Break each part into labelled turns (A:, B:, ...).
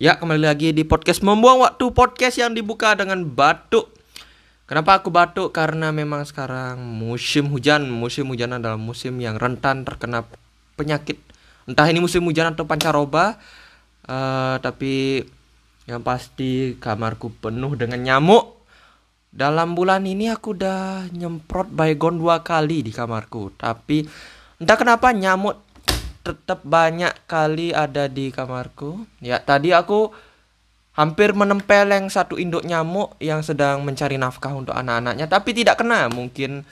A: Ya, kembali lagi di podcast Membuang Waktu Podcast yang dibuka dengan batuk. Kenapa aku batuk? Karena memang sekarang musim hujan. Musim hujan adalah musim yang rentan terkena penyakit. Entah ini musim hujan atau pancaroba. Uh, tapi yang pasti kamarku penuh dengan nyamuk. Dalam bulan ini aku udah nyemprot baygon dua kali di kamarku. Tapi entah kenapa nyamuk tetap banyak kali ada di kamarku. Ya, tadi aku hampir menempeleng satu induk nyamuk yang sedang mencari nafkah untuk anak-anaknya, tapi tidak kena. Mungkin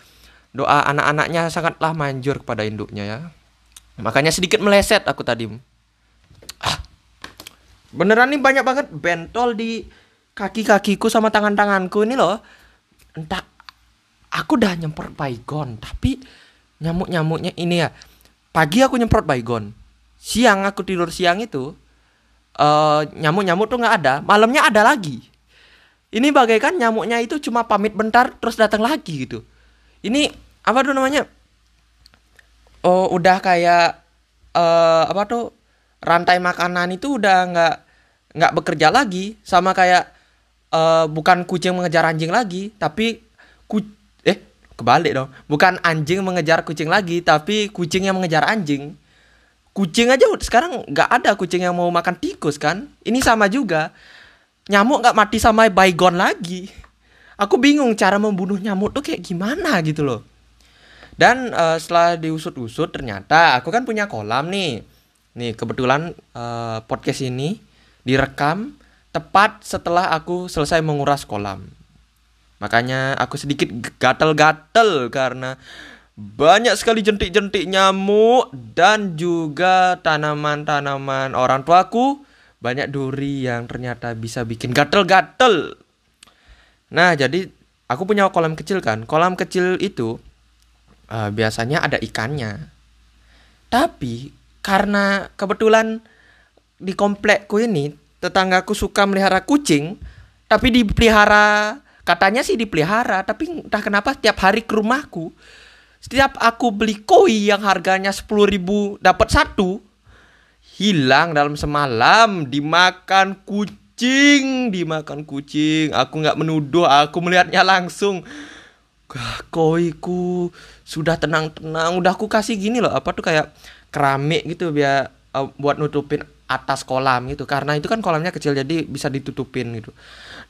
A: doa anak-anaknya sangatlah manjur kepada induknya ya. Makanya sedikit meleset aku tadi. Ah, beneran nih banyak banget bentol di kaki-kakiku sama tangan-tanganku ini loh. Entah aku udah nyemprot baygon, tapi nyamuk-nyamuknya ini ya pagi aku nyemprot baygon. Siang aku tidur siang itu uh, nyamuk-nyamuk tuh nggak ada. Malamnya ada lagi. Ini bagaikan nyamuknya itu cuma pamit bentar terus datang lagi gitu. Ini apa tuh namanya? Oh udah kayak uh, apa tuh? Rantai makanan itu udah nggak nggak bekerja lagi. Sama kayak uh, bukan kucing mengejar anjing lagi tapi ku kebalik dong. Bukan anjing mengejar kucing lagi tapi kucing yang mengejar anjing. Kucing aja sekarang nggak ada kucing yang mau makan tikus kan? Ini sama juga. Nyamuk nggak mati sama baygon lagi. Aku bingung cara membunuh nyamuk tuh kayak gimana gitu loh. Dan uh, setelah diusut-usut ternyata aku kan punya kolam nih. Nih kebetulan uh, podcast ini direkam tepat setelah aku selesai menguras kolam Makanya aku sedikit gatel-gatel karena banyak sekali jentik-jentik nyamuk dan juga tanaman-tanaman orang tuaku banyak duri yang ternyata bisa bikin gatel-gatel. Nah, jadi aku punya kolam kecil kan. Kolam kecil itu uh, biasanya ada ikannya. Tapi karena kebetulan di komplekku ini tetanggaku suka melihara kucing, tapi dipelihara Katanya sih dipelihara, tapi entah kenapa setiap hari ke rumahku, setiap aku beli koi yang harganya sepuluh ribu dapat satu, hilang dalam semalam dimakan kucing, dimakan kucing. Aku nggak menuduh, aku melihatnya langsung. Koiku sudah tenang-tenang, udah aku kasih gini loh, apa tuh kayak keramik gitu biar uh, buat nutupin atas kolam gitu karena itu kan kolamnya kecil jadi bisa ditutupin gitu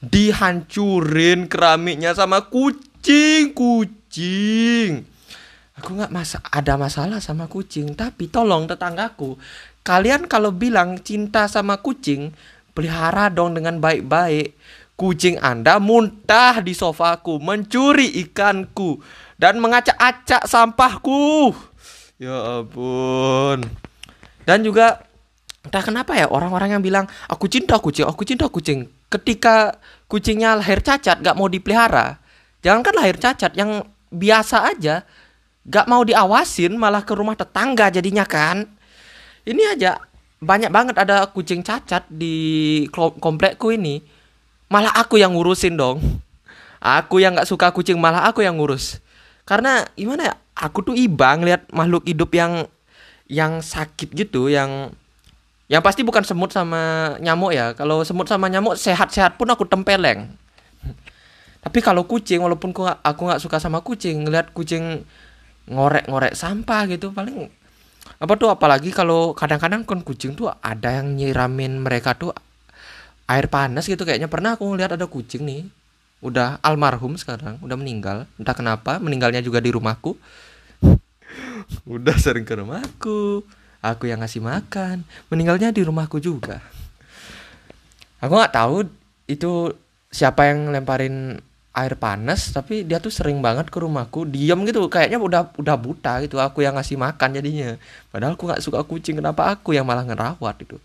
A: dihancurin keramiknya sama kucing kucing. Aku nggak masa ada masalah sama kucing tapi tolong tetanggaku kalian kalau bilang cinta sama kucing pelihara dong dengan baik-baik. Kucing anda muntah di sofaku mencuri ikanku dan mengacak-acak sampahku. Ya ampun. Dan juga entah kenapa ya orang-orang yang bilang aku cinta kucing, aku cinta kucing. Ketika kucingnya lahir cacat gak mau dipelihara, jangankan lahir cacat yang biasa aja gak mau diawasin malah ke rumah tetangga jadinya kan. Ini aja banyak banget ada kucing cacat di komplekku ini. Malah aku yang ngurusin dong. Aku yang gak suka kucing malah aku yang ngurus. Karena gimana ya? Aku tuh iba ngeliat makhluk hidup yang yang sakit gitu, yang yang pasti bukan semut sama nyamuk ya. Kalau semut sama nyamuk sehat-sehat pun aku tempeleng. Tapi kalau kucing, walaupun aku nggak suka sama kucing, ngeliat kucing ngorek-ngorek sampah gitu paling apa tuh apalagi kalau kadang-kadang kan kucing tuh ada yang nyiramin mereka tuh air panas gitu kayaknya pernah aku ngeliat ada kucing nih udah almarhum sekarang udah meninggal entah kenapa meninggalnya juga di rumahku udah sering ke rumahku aku yang ngasih makan. Meninggalnya di rumahku juga. Aku nggak tahu itu siapa yang lemparin air panas tapi dia tuh sering banget ke rumahku. Diam gitu kayaknya udah udah buta gitu. Aku yang ngasih makan jadinya. Padahal aku nggak suka kucing kenapa aku yang malah ngerawat itu?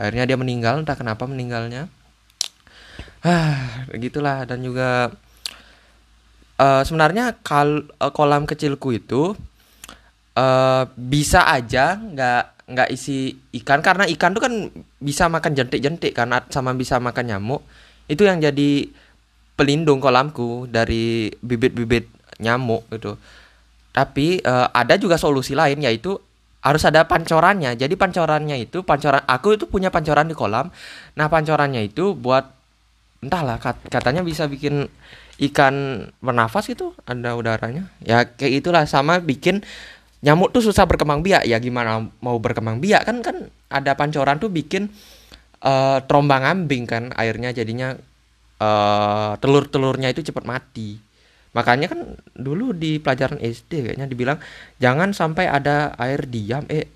A: Akhirnya dia meninggal entah kenapa meninggalnya. Ah gitulah. Dan juga uh, sebenarnya kal uh, kolam kecilku itu uh, bisa aja nggak nggak isi ikan karena ikan tuh kan bisa makan jentik-jentik kan sama bisa makan nyamuk itu yang jadi pelindung kolamku dari bibit-bibit nyamuk gitu tapi uh, ada juga solusi lain yaitu harus ada pancorannya. Jadi pancorannya itu pancoran aku itu punya pancoran di kolam. Nah, pancorannya itu buat entahlah kat, katanya bisa bikin ikan bernafas itu ada udaranya. Ya kayak itulah sama bikin nyamuk tuh susah berkembang biak. Ya gimana mau berkembang biak kan kan ada pancoran tuh bikin uh, terombang ambing kan airnya jadinya uh, telur-telurnya itu cepat mati. Makanya kan dulu di pelajaran SD kayaknya dibilang jangan sampai ada air diam eh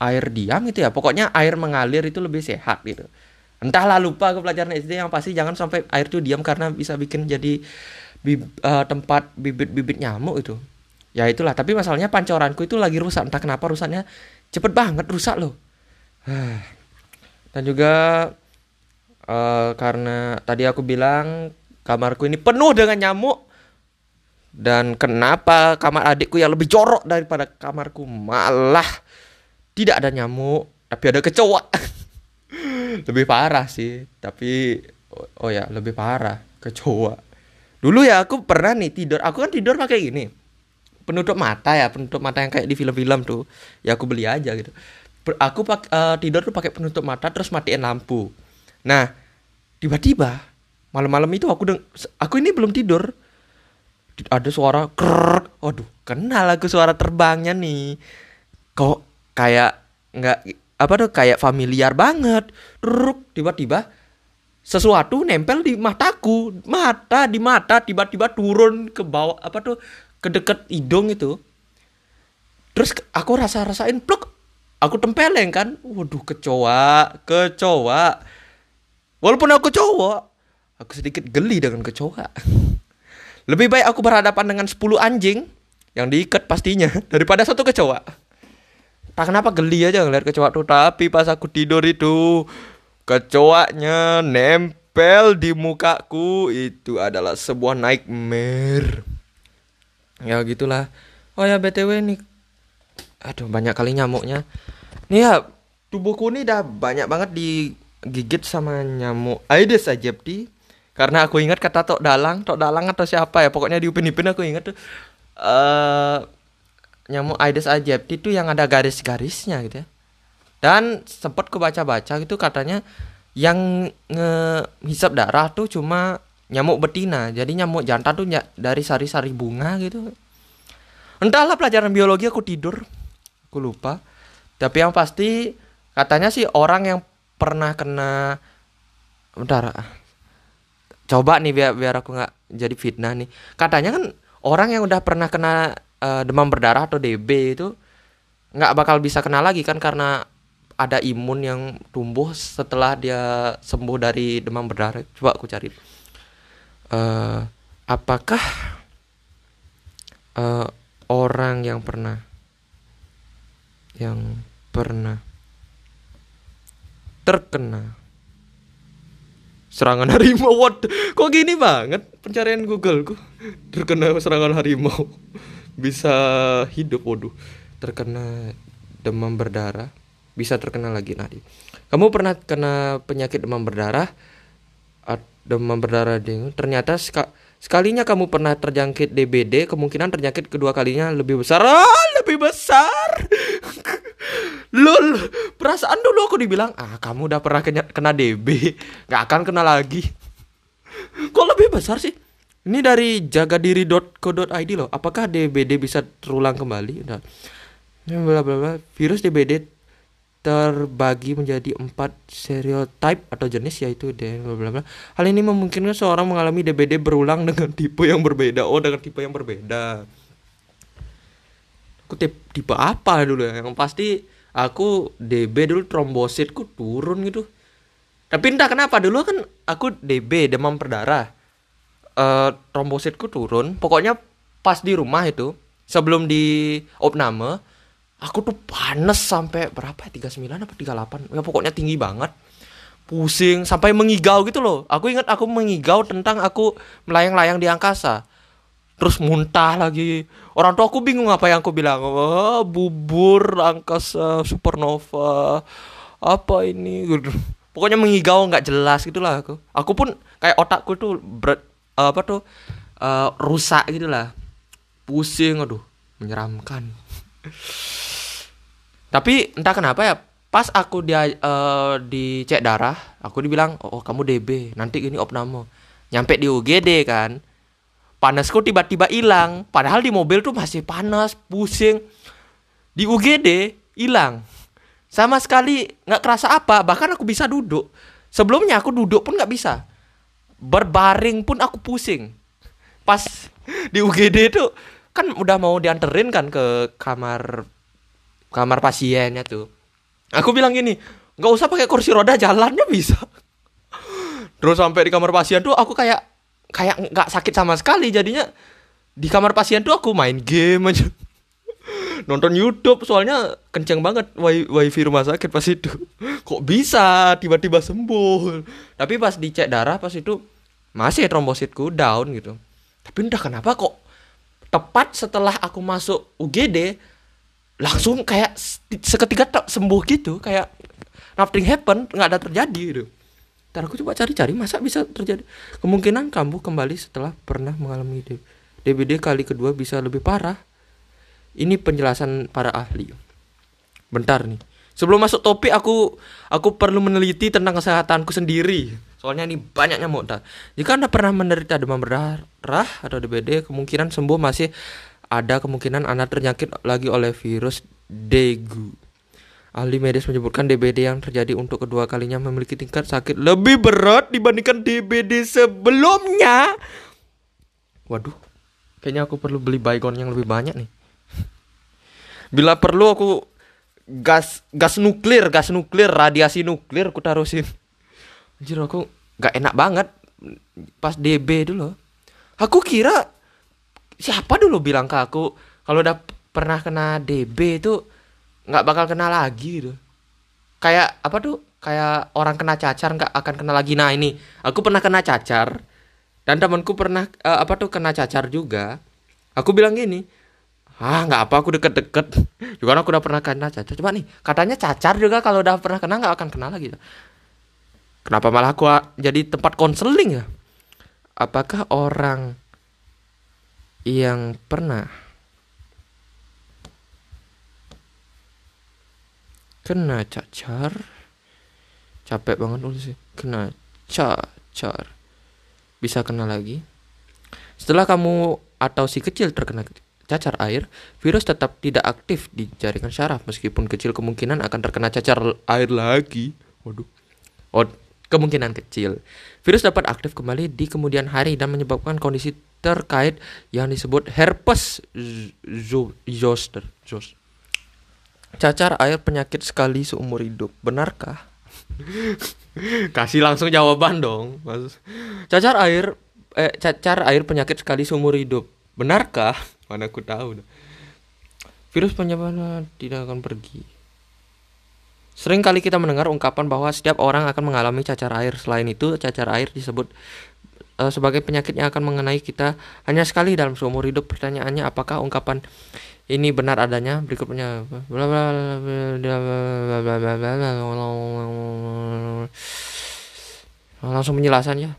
A: air diam itu ya. Pokoknya air mengalir itu lebih sehat gitu. Entahlah lupa ke pelajaran SD yang pasti jangan sampai air itu diam karena bisa bikin jadi bib, uh, tempat bibit-bibit nyamuk itu. Ya itulah, tapi masalahnya pancoranku itu lagi rusak. Entah kenapa rusaknya cepet banget rusak loh. Dan juga uh, karena tadi aku bilang kamarku ini penuh dengan nyamuk. Dan kenapa kamar adikku yang lebih jorok daripada kamarku? Malah tidak ada nyamuk tapi ada kecoa. Lebih parah sih tapi oh, oh ya lebih parah kecoa. Dulu ya aku pernah nih tidur. Aku kan tidur pakai gini penutup mata ya penutup mata yang kayak di film-film tuh. Ya aku beli aja gitu. Aku pak, uh, tidur tuh pakai penutup mata terus matiin lampu. Nah tiba-tiba malam-malam itu aku deng aku ini belum tidur. Ada suara krrr waduh kenal aku suara terbangnya nih. Kok kayak nggak apa tuh kayak familiar banget. Ruk, tiba-tiba sesuatu nempel di mataku. Mata di mata tiba-tiba turun ke bawah apa tuh ke deket hidung itu terus aku rasa rasain pluk aku tempeleng kan waduh kecoa kecoa walaupun aku cowok Aku sedikit geli dengan kecoa. Lebih baik aku berhadapan dengan 10 anjing yang diikat pastinya daripada satu kecoa. Tak kenapa geli aja ngeliat kecoa tuh, tapi pas aku tidur itu kecoanya nempel di mukaku itu adalah sebuah nightmare. Ya gitulah. Oh ya BTW nih. Aduh banyak kali nyamuknya. Nih ya tubuhku ini udah banyak banget digigit sama nyamuk Aedes aegypti karena aku ingat kata Tok Dalang, Tok Dalang atau siapa ya, pokoknya di Upin Ipin aku ingat tuh uh, nyamuk Aedes aegypti itu yang ada garis-garisnya gitu ya. Dan sempat ku baca-baca gitu katanya yang ngehisap darah tuh cuma nyamuk betina. Jadi nyamuk jantan tuh dari sari-sari bunga gitu. Entahlah pelajaran biologi aku tidur. Aku lupa. Tapi yang pasti katanya sih orang yang pernah kena bentar coba nih biar biar aku nggak jadi fitnah nih katanya kan orang yang udah pernah kena uh, demam berdarah atau DB itu nggak bakal bisa kena lagi kan karena ada imun yang tumbuh setelah dia sembuh dari demam berdarah coba aku cari uh, apakah uh, orang yang pernah yang pernah terkena serangan harimau? What kok gini banget pencarian Google ku terkena serangan harimau. Bisa hidup waduh. Terkena demam berdarah bisa terkena lagi. Nadi kamu pernah kena penyakit demam berdarah demam berdarah dengue ternyata sekalinya kamu pernah terjangkit DBD kemungkinan terjangkit kedua kalinya lebih besar ah, lebih besar Lol, perasaan dulu aku dibilang, ah kamu udah pernah kena, kena DB, gak akan kena lagi. Kok lebih besar sih? Ini dari jagadiri.co.id loh. Apakah DBD bisa terulang kembali? Udah. Bla bla bla. Virus DBD terbagi menjadi empat stereotype atau jenis yaitu bla bla bla. Hal ini memungkinkan seorang mengalami DBD berulang dengan tipe yang berbeda. Oh, dengan tipe yang berbeda. Aku tipe, tipe apa dulu ya? Yang pasti aku DB dulu trombositku turun gitu tapi entah kenapa dulu kan aku DB demam berdarah uh, trombositku turun pokoknya pas di rumah itu sebelum di opname aku tuh panas sampai berapa ya? 39 apa 38 ya pokoknya tinggi banget. Pusing sampai mengigau gitu loh. Aku ingat aku mengigau tentang aku melayang-layang di angkasa. Terus muntah lagi. Orang tua aku bingung apa yang aku bilang. Oh, bubur angkasa supernova apa ini? Pokoknya mengigau nggak jelas gitulah aku. Aku pun kayak otakku tuh uh, apa tuh uh, rusak gitulah. Pusing aduh menyeramkan Tapi entah kenapa ya, pas aku dia uh, dicek darah, aku dibilang, "Oh, kamu DB, nanti gini opname." Nyampe di UGD kan. Panasku tiba-tiba hilang, padahal di mobil tuh masih panas, pusing. Di UGD hilang. Sama sekali nggak kerasa apa, bahkan aku bisa duduk. Sebelumnya aku duduk pun nggak bisa. Berbaring pun aku pusing. Pas di UGD itu kan udah mau dianterin kan ke kamar kamar pasiennya tuh. Aku bilang gini, nggak usah pakai kursi roda jalannya bisa. Terus sampai di kamar pasien tuh aku kayak kayak nggak sakit sama sekali. Jadinya di kamar pasien tuh aku main game aja. Nonton YouTube soalnya kenceng banget wifi rumah sakit pas itu. Kok bisa tiba-tiba sembuh? Tapi pas dicek darah pas itu masih trombositku down gitu. Tapi entah kenapa kok tepat setelah aku masuk UGD langsung kayak seketika tak sembuh gitu kayak nothing happen nggak ada terjadi gitu Ntar aku coba cari-cari masa bisa terjadi kemungkinan kambuh kembali setelah pernah mengalami DBD kali kedua bisa lebih parah ini penjelasan para ahli. Bentar nih. Sebelum masuk topik aku aku perlu meneliti tentang kesehatanku sendiri. Soalnya ini banyak nyamuk dah. Jika Anda pernah menderita demam berdarah atau DBD, kemungkinan sembuh masih ada kemungkinan Anda terjangkit lagi oleh virus Degu. Ahli medis menyebutkan DBD yang terjadi untuk kedua kalinya memiliki tingkat sakit lebih berat dibandingkan DBD sebelumnya. Waduh, kayaknya aku perlu beli baygon yang lebih banyak nih bila perlu aku gas gas nuklir gas nuklir radiasi nuklir aku taruhin anjir aku nggak enak banget pas DB dulu aku kira siapa dulu bilang ke aku kalau udah pernah kena DB itu nggak bakal kena lagi gitu. Kayak apa tuh kayak orang kena cacar nggak akan kena lagi. Nah ini aku pernah kena cacar dan temanku pernah uh, apa tuh kena cacar juga. Aku bilang gini ah nggak apa aku deket-deket. Juga aku udah pernah kena cacar. Coba nih katanya cacar juga kalau udah pernah kena nggak akan kena lagi. Kenapa malah aku jadi tempat konseling ya? Apakah orang yang pernah kena cacar capek banget nulis kena cacar bisa kena lagi setelah kamu atau si kecil terkena cacar air, virus tetap tidak aktif di jaringan syaraf meskipun kecil kemungkinan akan terkena cacar air lagi. Waduh. Oh, kemungkinan kecil. Virus dapat aktif kembali di kemudian hari dan menyebabkan kondisi terkait yang disebut herpes zoster. Cacar air penyakit sekali seumur hidup. Benarkah? Kasih langsung jawaban dong. Cacar air eh, cacar air penyakit sekali seumur hidup. Benarkah? mana aku tahu virus penyebaran tidak akan pergi Sering kali kita mendengar ungkapan bahwa setiap orang akan mengalami cacar air. Selain itu, cacar air disebut uh, sebagai penyakit yang akan mengenai kita hanya sekali dalam seumur hidup. Pertanyaannya, apakah ungkapan ini benar adanya? Berikutnya, langsung penjelasannya.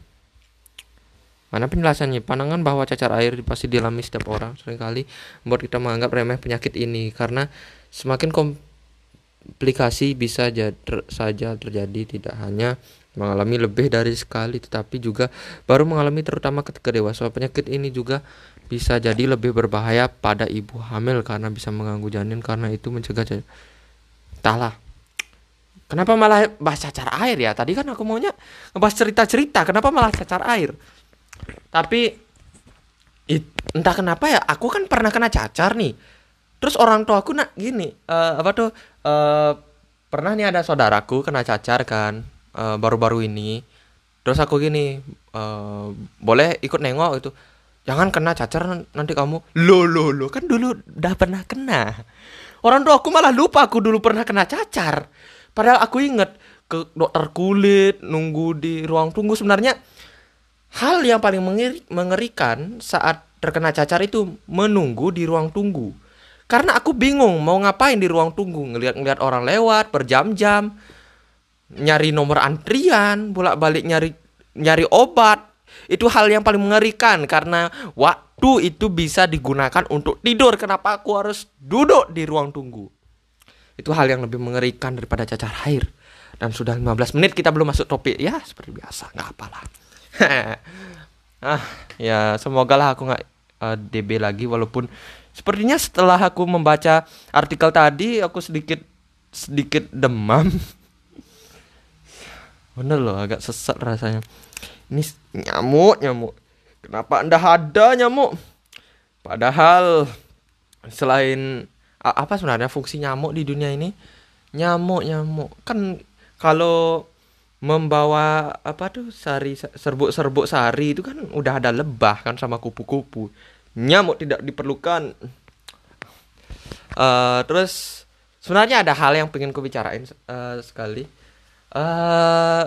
A: Mana penjelasannya? Pandangan bahwa cacar air pasti dialami setiap orang sering kali membuat kita menganggap remeh penyakit ini karena semakin komplikasi bisa jad, saja terjadi tidak hanya mengalami lebih dari sekali tetapi juga baru mengalami terutama ketika dewasa. Penyakit ini juga bisa jadi lebih berbahaya pada ibu hamil karena bisa mengganggu janin karena itu mencegah entahlah. Kenapa malah bahas cacar air ya? Tadi kan aku maunya ngebahas cerita-cerita kenapa malah cacar air? Tapi it, entah kenapa ya aku kan pernah kena cacar nih. Terus orang tua aku nak gini uh, apa tuh? Uh, pernah nih ada saudaraku kena cacar kan baru baru-baru ini. Terus aku gini uh, boleh ikut nengok itu jangan kena cacar nanti kamu. Lo lo lo kan dulu udah pernah kena. Orang tua aku malah lupa aku dulu pernah kena cacar. Padahal aku inget ke dokter kulit nunggu di ruang tunggu. Sebenarnya Hal yang paling mengerikan saat terkena cacar itu menunggu di ruang tunggu. Karena aku bingung mau ngapain di ruang tunggu, ngelihat-ngelihat orang lewat berjam-jam, nyari nomor antrian, bolak-balik nyari nyari obat. Itu hal yang paling mengerikan karena waktu itu bisa digunakan untuk tidur. Kenapa aku harus duduk di ruang tunggu? Itu hal yang lebih mengerikan daripada cacar air. Dan sudah 15 menit kita belum masuk topik. Ya, seperti biasa, nggak apalah. ah, ya semoga lah aku nggak uh, eh, DB lagi walaupun sepertinya setelah aku membaca artikel tadi aku sedikit sedikit demam. Bener loh, agak sesat rasanya. Ini nyamuk, nyamuk. Kenapa Anda ada nyamuk? Padahal selain apa sebenarnya fungsi nyamuk di dunia ini? Nyamuk, nyamuk. Kan kalau membawa apa tuh sari serbuk-serbuk sari itu kan udah ada lebah kan sama kupu-kupu. Nyamuk tidak diperlukan. Uh, terus sebenarnya ada hal yang pengen ku bicarain uh, sekali uh,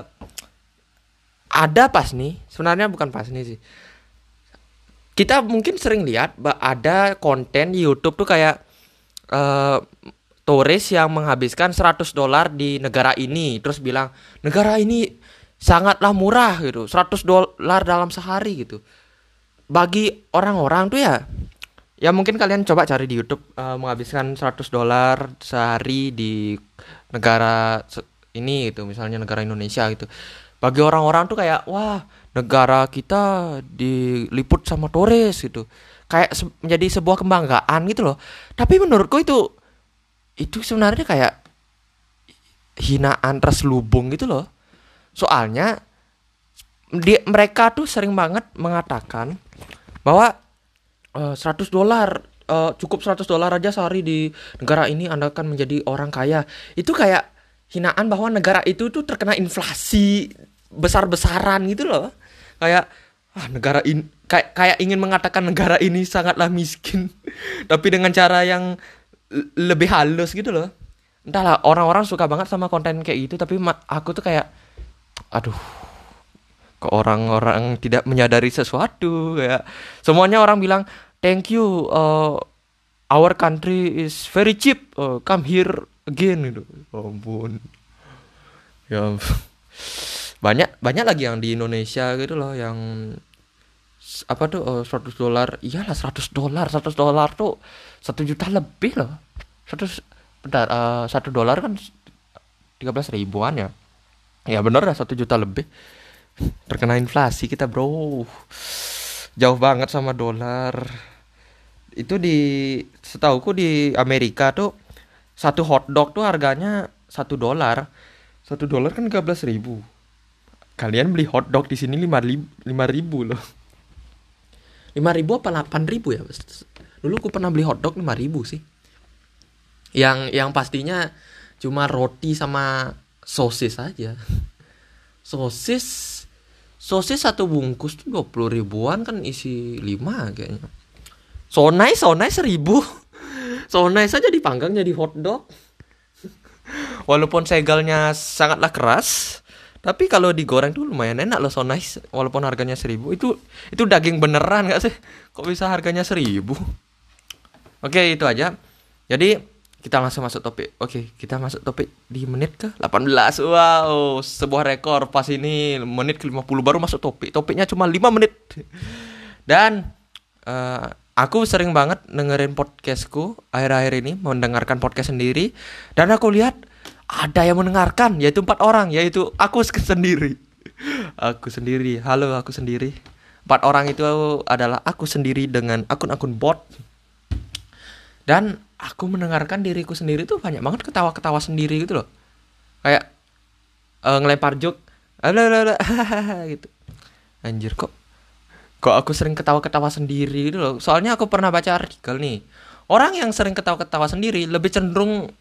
A: ada pas nih sebenarnya bukan pas nih sih. Kita mungkin sering lihat ada konten YouTube tuh kayak uh, turis yang menghabiskan 100 dolar di negara ini. Terus bilang negara ini sangatlah murah gitu. 100 dolar dalam sehari gitu. Bagi orang-orang tuh ya ya mungkin kalian coba cari di YouTube uh, menghabiskan 100 dolar sehari di negara ini gitu misalnya negara Indonesia gitu. Bagi orang-orang tuh kayak wah negara kita diliput sama turis gitu. Kayak se menjadi sebuah kebanggaan gitu loh. Tapi menurutku itu itu sebenarnya kayak hinaan terselubung gitu loh. Soalnya dia mereka tuh sering banget mengatakan bahwa uh, 100 dolar uh, cukup 100 dolar aja sehari di negara ini Anda akan menjadi orang kaya. Itu kayak hinaan bahwa negara itu tuh terkena inflasi besar-besaran gitu loh. Kayak ah negara ini kayak kayak ingin mengatakan negara ini sangatlah miskin tapi dengan cara yang lebih halus gitu loh. Entahlah orang-orang suka banget sama konten kayak gitu tapi aku tuh kayak aduh ke orang-orang tidak menyadari sesuatu kayak semuanya orang bilang thank you uh, our country is very cheap uh, come here again gitu. Oh, ampun. Ya banyak banyak lagi yang di Indonesia gitu loh yang apa tuh oh, 100 dolar. Iyalah 100 dolar. 100 dolar tuh satu juta lebih loh. Satu bentar satu dolar kan tiga belas ribuan ya. Ya bener lah satu juta lebih. Terkena inflasi kita bro. Jauh banget sama dolar. Itu di setauku di Amerika tuh satu hotdog tuh harganya satu dolar. Satu dolar kan belas ribu. Kalian beli hotdog di sini lima ribu, lima ribu loh. lima ribu apa delapan ribu ya? Dulu aku pernah beli hotdog lima ribu sih. Yang yang pastinya cuma roti sama sosis aja. Sosis sosis satu bungkus tuh dua puluh ribuan kan isi lima kayaknya. Sonai sonai seribu Sonai saja dipanggang jadi hotdog. Walaupun segalnya sangatlah keras, tapi kalau digoreng tuh lumayan enak loh sonai walaupun harganya seribu itu itu daging beneran gak sih? Kok bisa harganya seribu? Oke itu aja. Jadi kita langsung masuk topik. Oke, kita masuk topik di menit ke 18. Wow, sebuah rekor pas ini menit ke 50 baru masuk topik. Topiknya cuma 5 menit. Dan uh, aku sering banget dengerin podcastku akhir-akhir ini mendengarkan podcast sendiri dan aku lihat ada yang mendengarkan yaitu empat orang yaitu aku sendiri. Aku sendiri. Halo aku sendiri. Empat orang itu adalah aku sendiri dengan akun-akun bot. Dan aku mendengarkan diriku sendiri tuh banyak banget ketawa-ketawa sendiri gitu loh. Kayak uh, ngelempar joke gitu. Anjir kok kok aku sering ketawa-ketawa sendiri gitu loh. Soalnya aku pernah baca artikel nih. Orang yang sering ketawa-ketawa sendiri lebih cenderung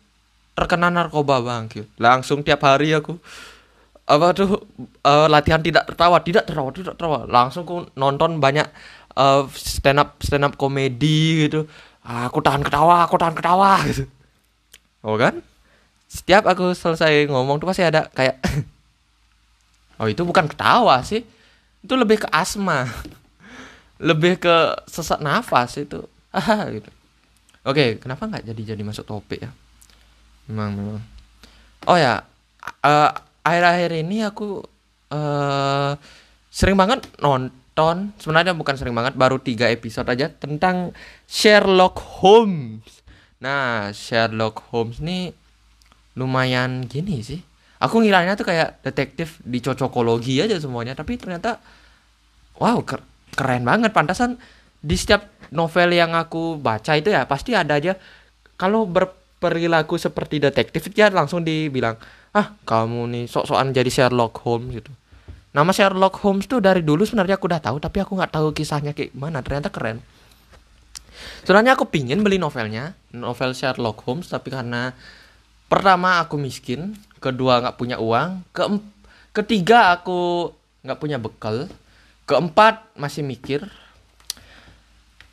A: terkena narkoba bang gitu. langsung tiap hari aku apa tuh uh, latihan tidak tertawa tidak tertawa tidak tertawa. Langsung aku nonton banyak uh, stand up stand up komedi gitu. Aku tahan ketawa aku tahan ketawa. Gitu. Oh kan? Setiap aku selesai ngomong tuh pasti ada kayak oh itu bukan ketawa sih. Itu lebih ke asma lebih ke sesak nafas itu. Gitu. Oke kenapa nggak jadi jadi masuk topik ya? Memang memang. Oh ya uh, akhir-akhir ini aku uh, sering banget nonton sebenarnya bukan sering banget baru tiga episode aja tentang Sherlock Holmes. Nah Sherlock Holmes nih lumayan gini sih. Aku ngiranya tuh kayak detektif di cocokologi aja semuanya tapi ternyata wow keren banget. Pantasan di setiap novel yang aku baca itu ya pasti ada aja. Kalau berperilaku seperti detektif dia langsung dibilang ah kamu nih sok-sokan jadi Sherlock Holmes gitu. Nama Sherlock Holmes tuh dari dulu sebenarnya aku udah tahu tapi aku nggak tahu kisahnya kayak mana ternyata keren. Sebenarnya aku pingin beli novelnya novel Sherlock Holmes tapi karena pertama aku miskin kedua nggak punya uang ke ketiga aku nggak punya bekal keempat masih mikir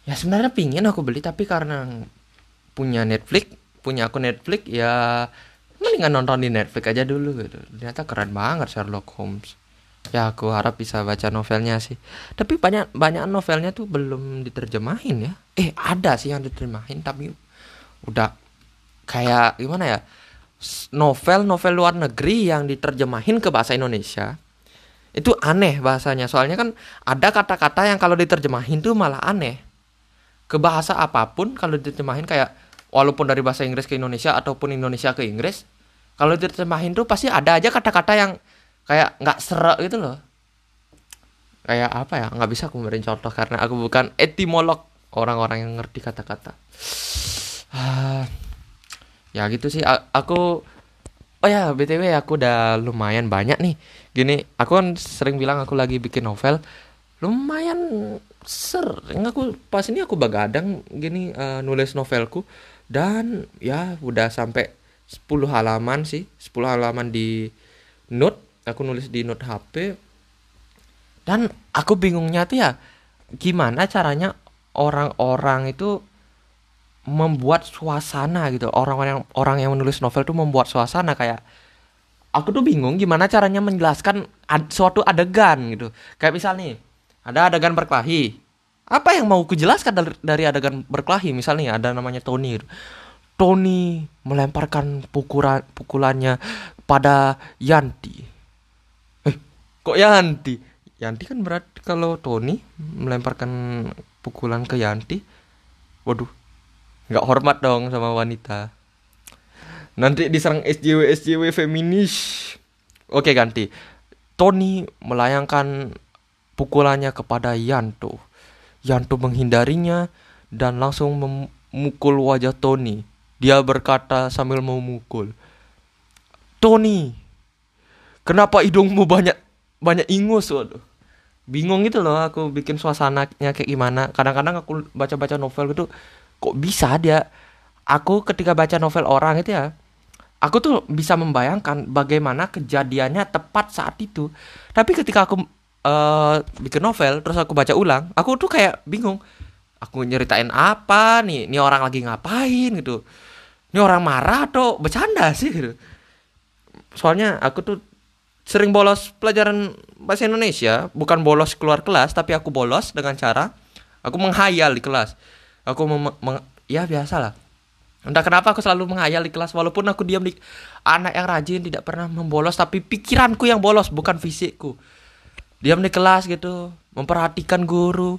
A: ya sebenarnya pingin aku beli tapi karena punya Netflix punya aku Netflix ya mendingan nonton di Netflix aja dulu gitu. Ternyata keren banget Sherlock Holmes. Ya aku harap bisa baca novelnya sih. Tapi banyak banyak novelnya tuh belum diterjemahin ya. Eh ada sih yang diterjemahin tapi udah kayak gimana ya? Novel novel luar negeri yang diterjemahin ke bahasa Indonesia itu aneh bahasanya. Soalnya kan ada kata-kata yang kalau diterjemahin tuh malah aneh. Ke bahasa apa pun kalau diterjemahin kayak walaupun dari bahasa Inggris ke Indonesia ataupun Indonesia ke Inggris kalau diterjemahin tuh pasti ada aja kata-kata yang kayak nggak serak gitu loh. Kayak apa ya? Nggak bisa aku memberi contoh karena aku bukan etimolog orang-orang yang ngerti kata-kata. Ya gitu sih. Aku oh ya btw aku udah lumayan banyak nih gini aku kan sering bilang aku lagi bikin novel lumayan sering aku pas ini aku bagadang gini uh, nulis novelku dan ya udah sampai 10 halaman sih 10 halaman di note aku nulis di note HP dan aku bingungnya tuh ya gimana caranya orang-orang itu membuat suasana gitu orang-orang yang orang yang menulis novel tuh membuat suasana kayak aku tuh bingung gimana caranya menjelaskan ad, suatu adegan gitu. Kayak misal nih ada adegan berkelahi. Apa yang mau kujelaskan dari, dari adegan berkelahi? Misalnya ada namanya Tony Tony melemparkan pukulan pukulannya pada Yanti. Eh kok Yanti? Yanti kan berarti kalau Tony melemparkan pukulan ke Yanti. Waduh nggak hormat dong sama wanita nanti diserang SJW SJW feminis oke ganti Tony melayangkan pukulannya kepada Yanto. Yanto menghindarinya dan langsung memukul wajah Tony. Dia berkata sambil memukul, Tony, kenapa hidungmu banyak banyak ingus? Waduh. Bingung gitu loh aku bikin suasananya kayak gimana. Kadang-kadang aku baca-baca novel gitu, kok bisa dia? Aku ketika baca novel orang itu ya, aku tuh bisa membayangkan bagaimana kejadiannya tepat saat itu. Tapi ketika aku uh, bikin novel terus aku baca ulang aku tuh kayak bingung. Aku nyeritain apa nih? Ini orang lagi ngapain gitu? Ini orang marah atau bercanda sih gitu? Soalnya aku tuh sering bolos pelajaran bahasa Indonesia. Bukan bolos keluar kelas tapi aku bolos dengan cara aku menghayal di kelas. Aku mem ya biasa lah entah kenapa aku selalu menghayal di kelas walaupun aku diam di anak yang rajin tidak pernah membolos tapi pikiranku yang bolos bukan fisikku. Diam di kelas gitu memperhatikan guru.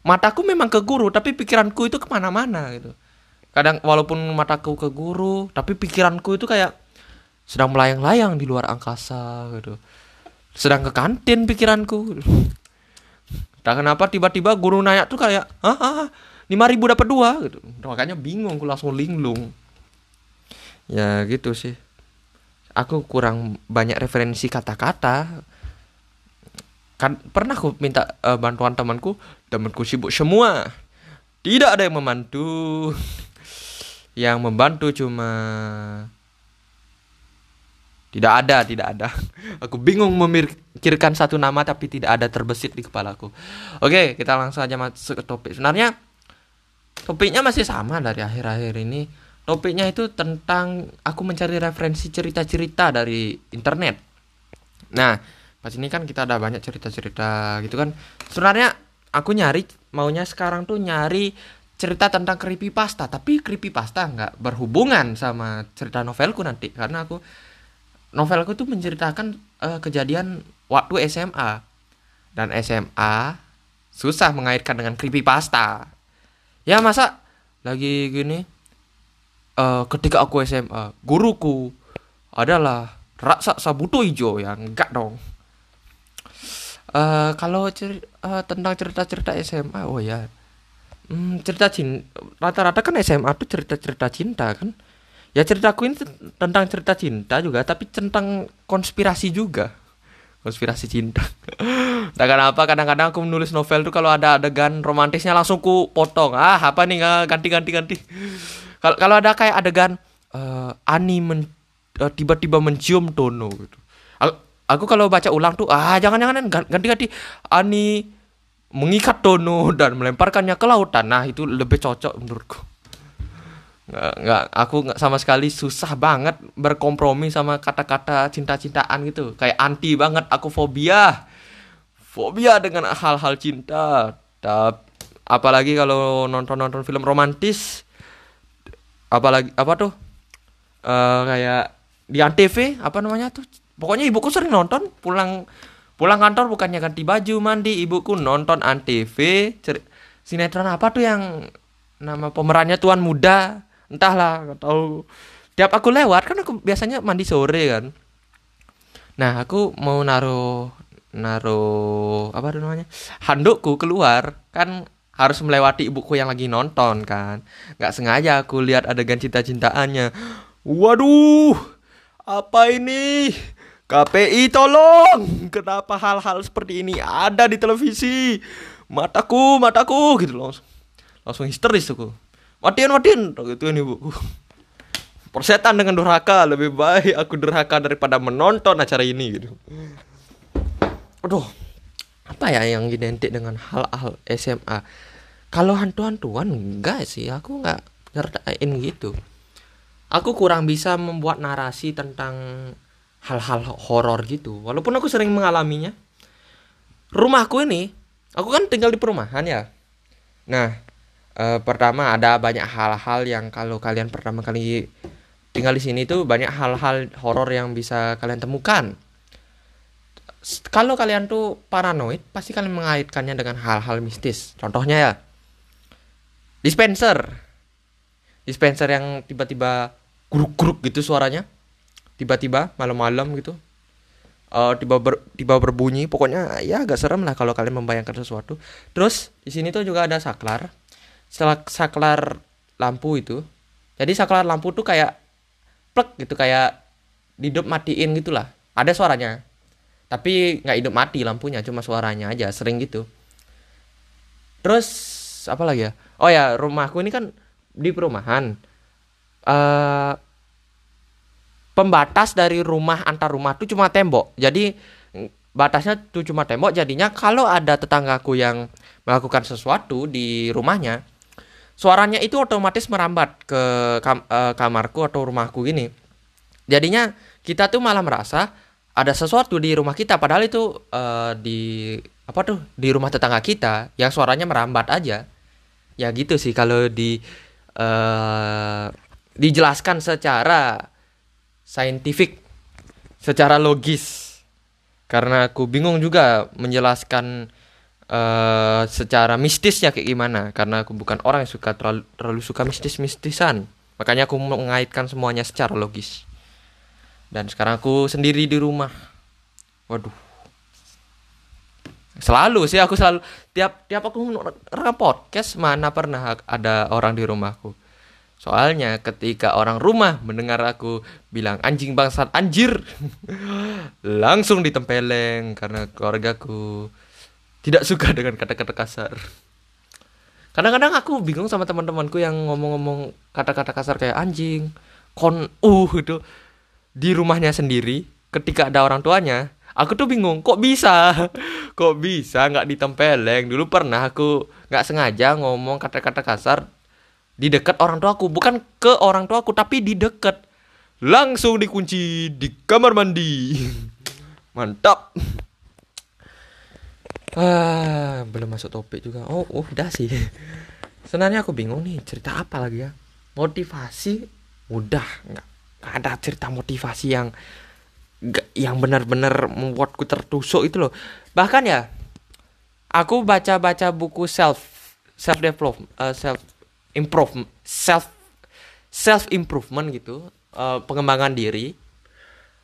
A: Mataku memang ke guru tapi pikiranku itu ke mana-mana gitu. Kadang walaupun mataku ke guru tapi pikiranku itu kayak sedang melayang-layang di luar angkasa gitu. Sedang ke kantin pikiranku. Tak kenapa tiba-tiba guru nanya tuh kayak ah lima ribu dapat dua gitu. Makanya bingung aku langsung linglung. Ya gitu sih. Aku kurang banyak referensi kata-kata. Kan pernah aku minta uh, bantuan temanku temanku sibuk semua. Tidak ada yang membantu. Yang membantu cuma tidak ada tidak ada. Aku bingung memikirkan satu nama tapi tidak ada terbesit di kepalaku oke kita langsung aja masuk ke topik. Sebenarnya topiknya masih sama dari akhir-akhir ini. Topiknya itu tentang aku mencari referensi cerita-cerita dari internet. Nah pas ini kan kita ada banyak cerita-cerita gitu kan. Sebenarnya aku nyari maunya sekarang tuh nyari cerita tentang creepypasta. Tapi creepypasta nggak berhubungan sama cerita novelku nanti. Karena aku novelku tuh menceritakan uh, kejadian waktu SMA dan SMA susah mengaitkan dengan creepypasta. Ya masa lagi gini uh, ketika aku SMA, guruku adalah Raksa Sabuto Ijo ya enggak dong. Uh, kalau cer uh, tentang cerita-cerita SMA, oh ya, hmm, cerita cinta rata-rata kan SMA tuh cerita-cerita cinta kan ya ceritaku ini tentang cerita cinta juga tapi tentang konspirasi juga konspirasi cinta. Tak kenapa kadang-kadang aku menulis novel tuh kalau ada adegan romantisnya langsung ku potong. Ah apa nih? Nggak ganti ganti. Ganti kalau kalau ada kayak adegan uh, Ani men, uh, tiba-tiba mencium Tono gitu. Aku, aku kalau baca ulang tuh ah jangan jangan ganti ganti Ani mengikat Tono dan melemparkannya ke lautan. Nah itu lebih cocok menurutku nggak aku nggak sama sekali susah banget berkompromi sama kata-kata cinta-cintaan gitu. Kayak anti banget aku fobia. Fobia dengan hal-hal cinta. Tapi, apalagi kalau nonton-nonton film romantis. Apalagi apa tuh? Uh, kayak di antv apa namanya tuh? Pokoknya ibuku sering nonton pulang pulang kantor bukannya ganti baju mandi. Ibuku nonton antv sinetron apa tuh yang nama pemerannya tuan muda entahlah atau tiap aku lewat kan aku biasanya mandi sore kan. Nah aku mau naruh naruh apa namanya handukku keluar. Kan harus melewati ibuku yang lagi nonton kan. Nggak sengaja aku lihat adegan cinta-cintaannya. Waduh apa ini? KPI tolong! Kenapa hal-hal seperti ini ada di televisi? Mataku mataku! Gitu langsung. Langsung histeris aku matiin matiin gitu ini bu persetan dengan durhaka lebih baik aku durhaka daripada menonton acara ini gitu. Aduh apa ya yang identik dengan hal-hal SMA kalau hantu-hantuan enggak sih. Aku enggak nyertain gitu. Aku kurang bisa membuat narasi tentang hal-hal horor gitu. Walaupun aku sering mengalaminya. Rumahku ini aku kan tinggal di perumahan ya. Nah uh, pertama ada banyak hal-hal yang kalau kalian pertama kali tinggal di sini tuh banyak hal-hal horor yang bisa kalian temukan. Kalau kalian tuh paranoid, pasti kalian mengaitkannya dengan hal-hal mistis. Contohnya ya, dispenser, dispenser yang tiba-tiba guruk-guruk gitu suaranya, tiba-tiba malam-malam gitu, uh, tiba ber, tiba berbunyi. Pokoknya ya agak serem lah kalau kalian membayangkan sesuatu. Terus di sini tuh juga ada saklar saklar lampu itu jadi saklar lampu tuh kayak plek gitu kayak hidup matiin gitulah. Ada suaranya tapi nggak hidup mati lampunya cuma suaranya aja sering gitu. Terus apa lagi ya? Oh ya rumahku ini kan di perumahan. Uh, pembatas dari rumah antar rumah tuh cuma tembok. Jadi batasnya tuh cuma tembok. Jadinya kalau ada tetanggaku yang melakukan sesuatu di rumahnya suaranya itu otomatis merambat ke kam uh, kamarku atau rumahku gini. Jadinya kita tuh malah merasa ada sesuatu di rumah kita padahal itu uh, di apa tuh di rumah tetangga kita yang suaranya merambat aja. Ya gitu sih kalau di uh, dijelaskan secara saintifik, secara logis. Karena aku bingung juga menjelaskan uh, secara mistisnya kayak gimana? Karena aku bukan orang yang suka terlalu, terlalu suka mistis-mistisan. Makanya aku mengaitkan semuanya secara logis. Dan sekarang aku sendiri di rumah. Waduh. Selalu sih aku selalu tiap tiap aku rekam podcast mana pernah ada orang di rumahku soalnya ketika orang rumah mendengar aku bilang anjing bangsat anjir langsung ditempeleng karena keluargaku tidak suka dengan kata-kata kasar. Kadang-kadang aku bingung sama teman-temanku yang ngomong-ngomong kata-kata kasar kayak anjing kon uh itu di rumahnya sendiri ketika ada orang tuanya aku tuh bingung kok bisa? Kok bisa nggak ditempeleng? Dulu pernah aku nggak sengaja ngomong kata-kata kasar di dekat orang tuaku bukan ke orang tuaku tapi di dekat. Langsung dikunci di kamar mandi. Mantap ah belum masuk topik juga. Oh, oh udah sih. Sebenarnya aku bingung nih cerita apa lagi ya? Motivasi udah. Nggak ada cerita motivasi yang yang benar-benar membuatku tertusuk itu loh. Bahkan ya aku baca-baca buku self self develop uh, self improve self self improvement gitu uh, pengembangan diri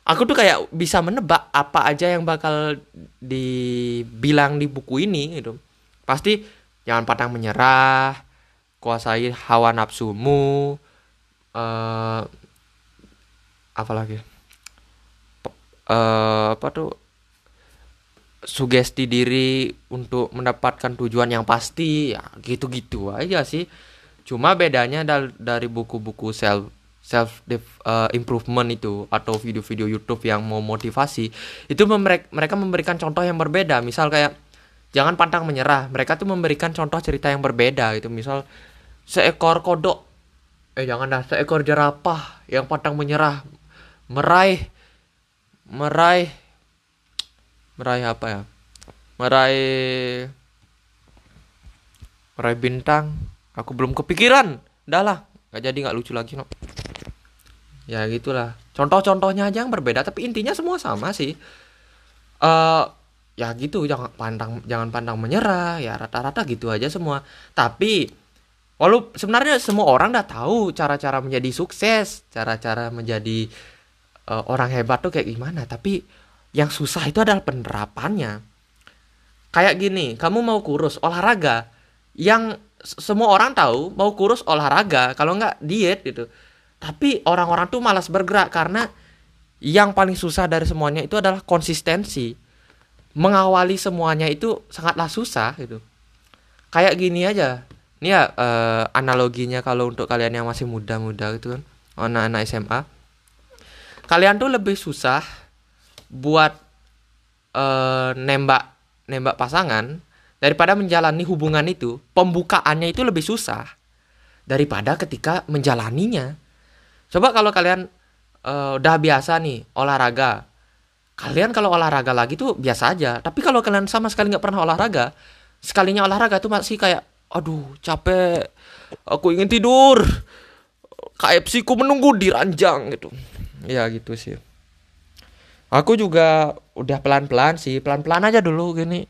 A: aku tuh kayak bisa menebak apa aja yang bakal dibilang di buku ini gitu. Pasti jangan pantang menyerah kuasai hawa nafsumu uh, apa lagi? Uh, apa tuh? Sugesti diri untuk mendapatkan tujuan yang pasti ya gitu-gitu aja sih. Cuma bedanya dari buku-buku self self uh, improvement itu atau video-video YouTube yang mau motivasi itu mereka memberikan contoh yang berbeda. Misal kayak jangan pantang menyerah. Mereka tuh memberikan contoh cerita yang berbeda gitu. Misal seekor kodok eh jangan dah seekor jerapah yang pantang menyerah meraih meraih meraih apa ya? Meraih meraih bintang. Aku belum kepikiran. Dah lah nggak jadi nggak lucu lagi no ya gitulah. Contoh-contohnya aja yang berbeda tapi intinya semua sama sih. Uh, ya gitu jangan pandang jangan pandang menyerah ya rata-rata gitu aja semua. Tapi walau sebenarnya semua orang udah tahu cara-cara menjadi sukses cara-cara menjadi uh, orang hebat tuh kayak gimana. Tapi yang susah itu adalah penerapannya. Kayak gini, kamu mau kurus olahraga. Yang semua orang tahu mau kurus olahraga, kalau nggak diet gitu. Tapi orang-orang tuh malas bergerak karena yang paling susah dari semuanya itu adalah konsistensi. Mengawali semuanya itu sangatlah susah gitu. Kayak gini aja. Ini ya uh, analoginya kalau untuk kalian yang masih muda-muda gitu kan, anak-anak SMA. Kalian tuh lebih susah buat uh, nembak nembak pasangan daripada menjalani hubungan itu pembukaannya itu lebih susah daripada ketika menjalaninya coba kalau kalian uh, udah biasa nih olahraga. Kalian kalau olahraga lagi tuh biasa aja. Tapi kalau kalian sama sekali nggak pernah olahraga sekalinya olahraga tuh masih kayak aduh capek. Aku ingin tidur. KFC ku menunggu di ranjang gitu. Ya gitu sih. Aku juga udah pelan-pelan sih. Pelan-pelan aja dulu gini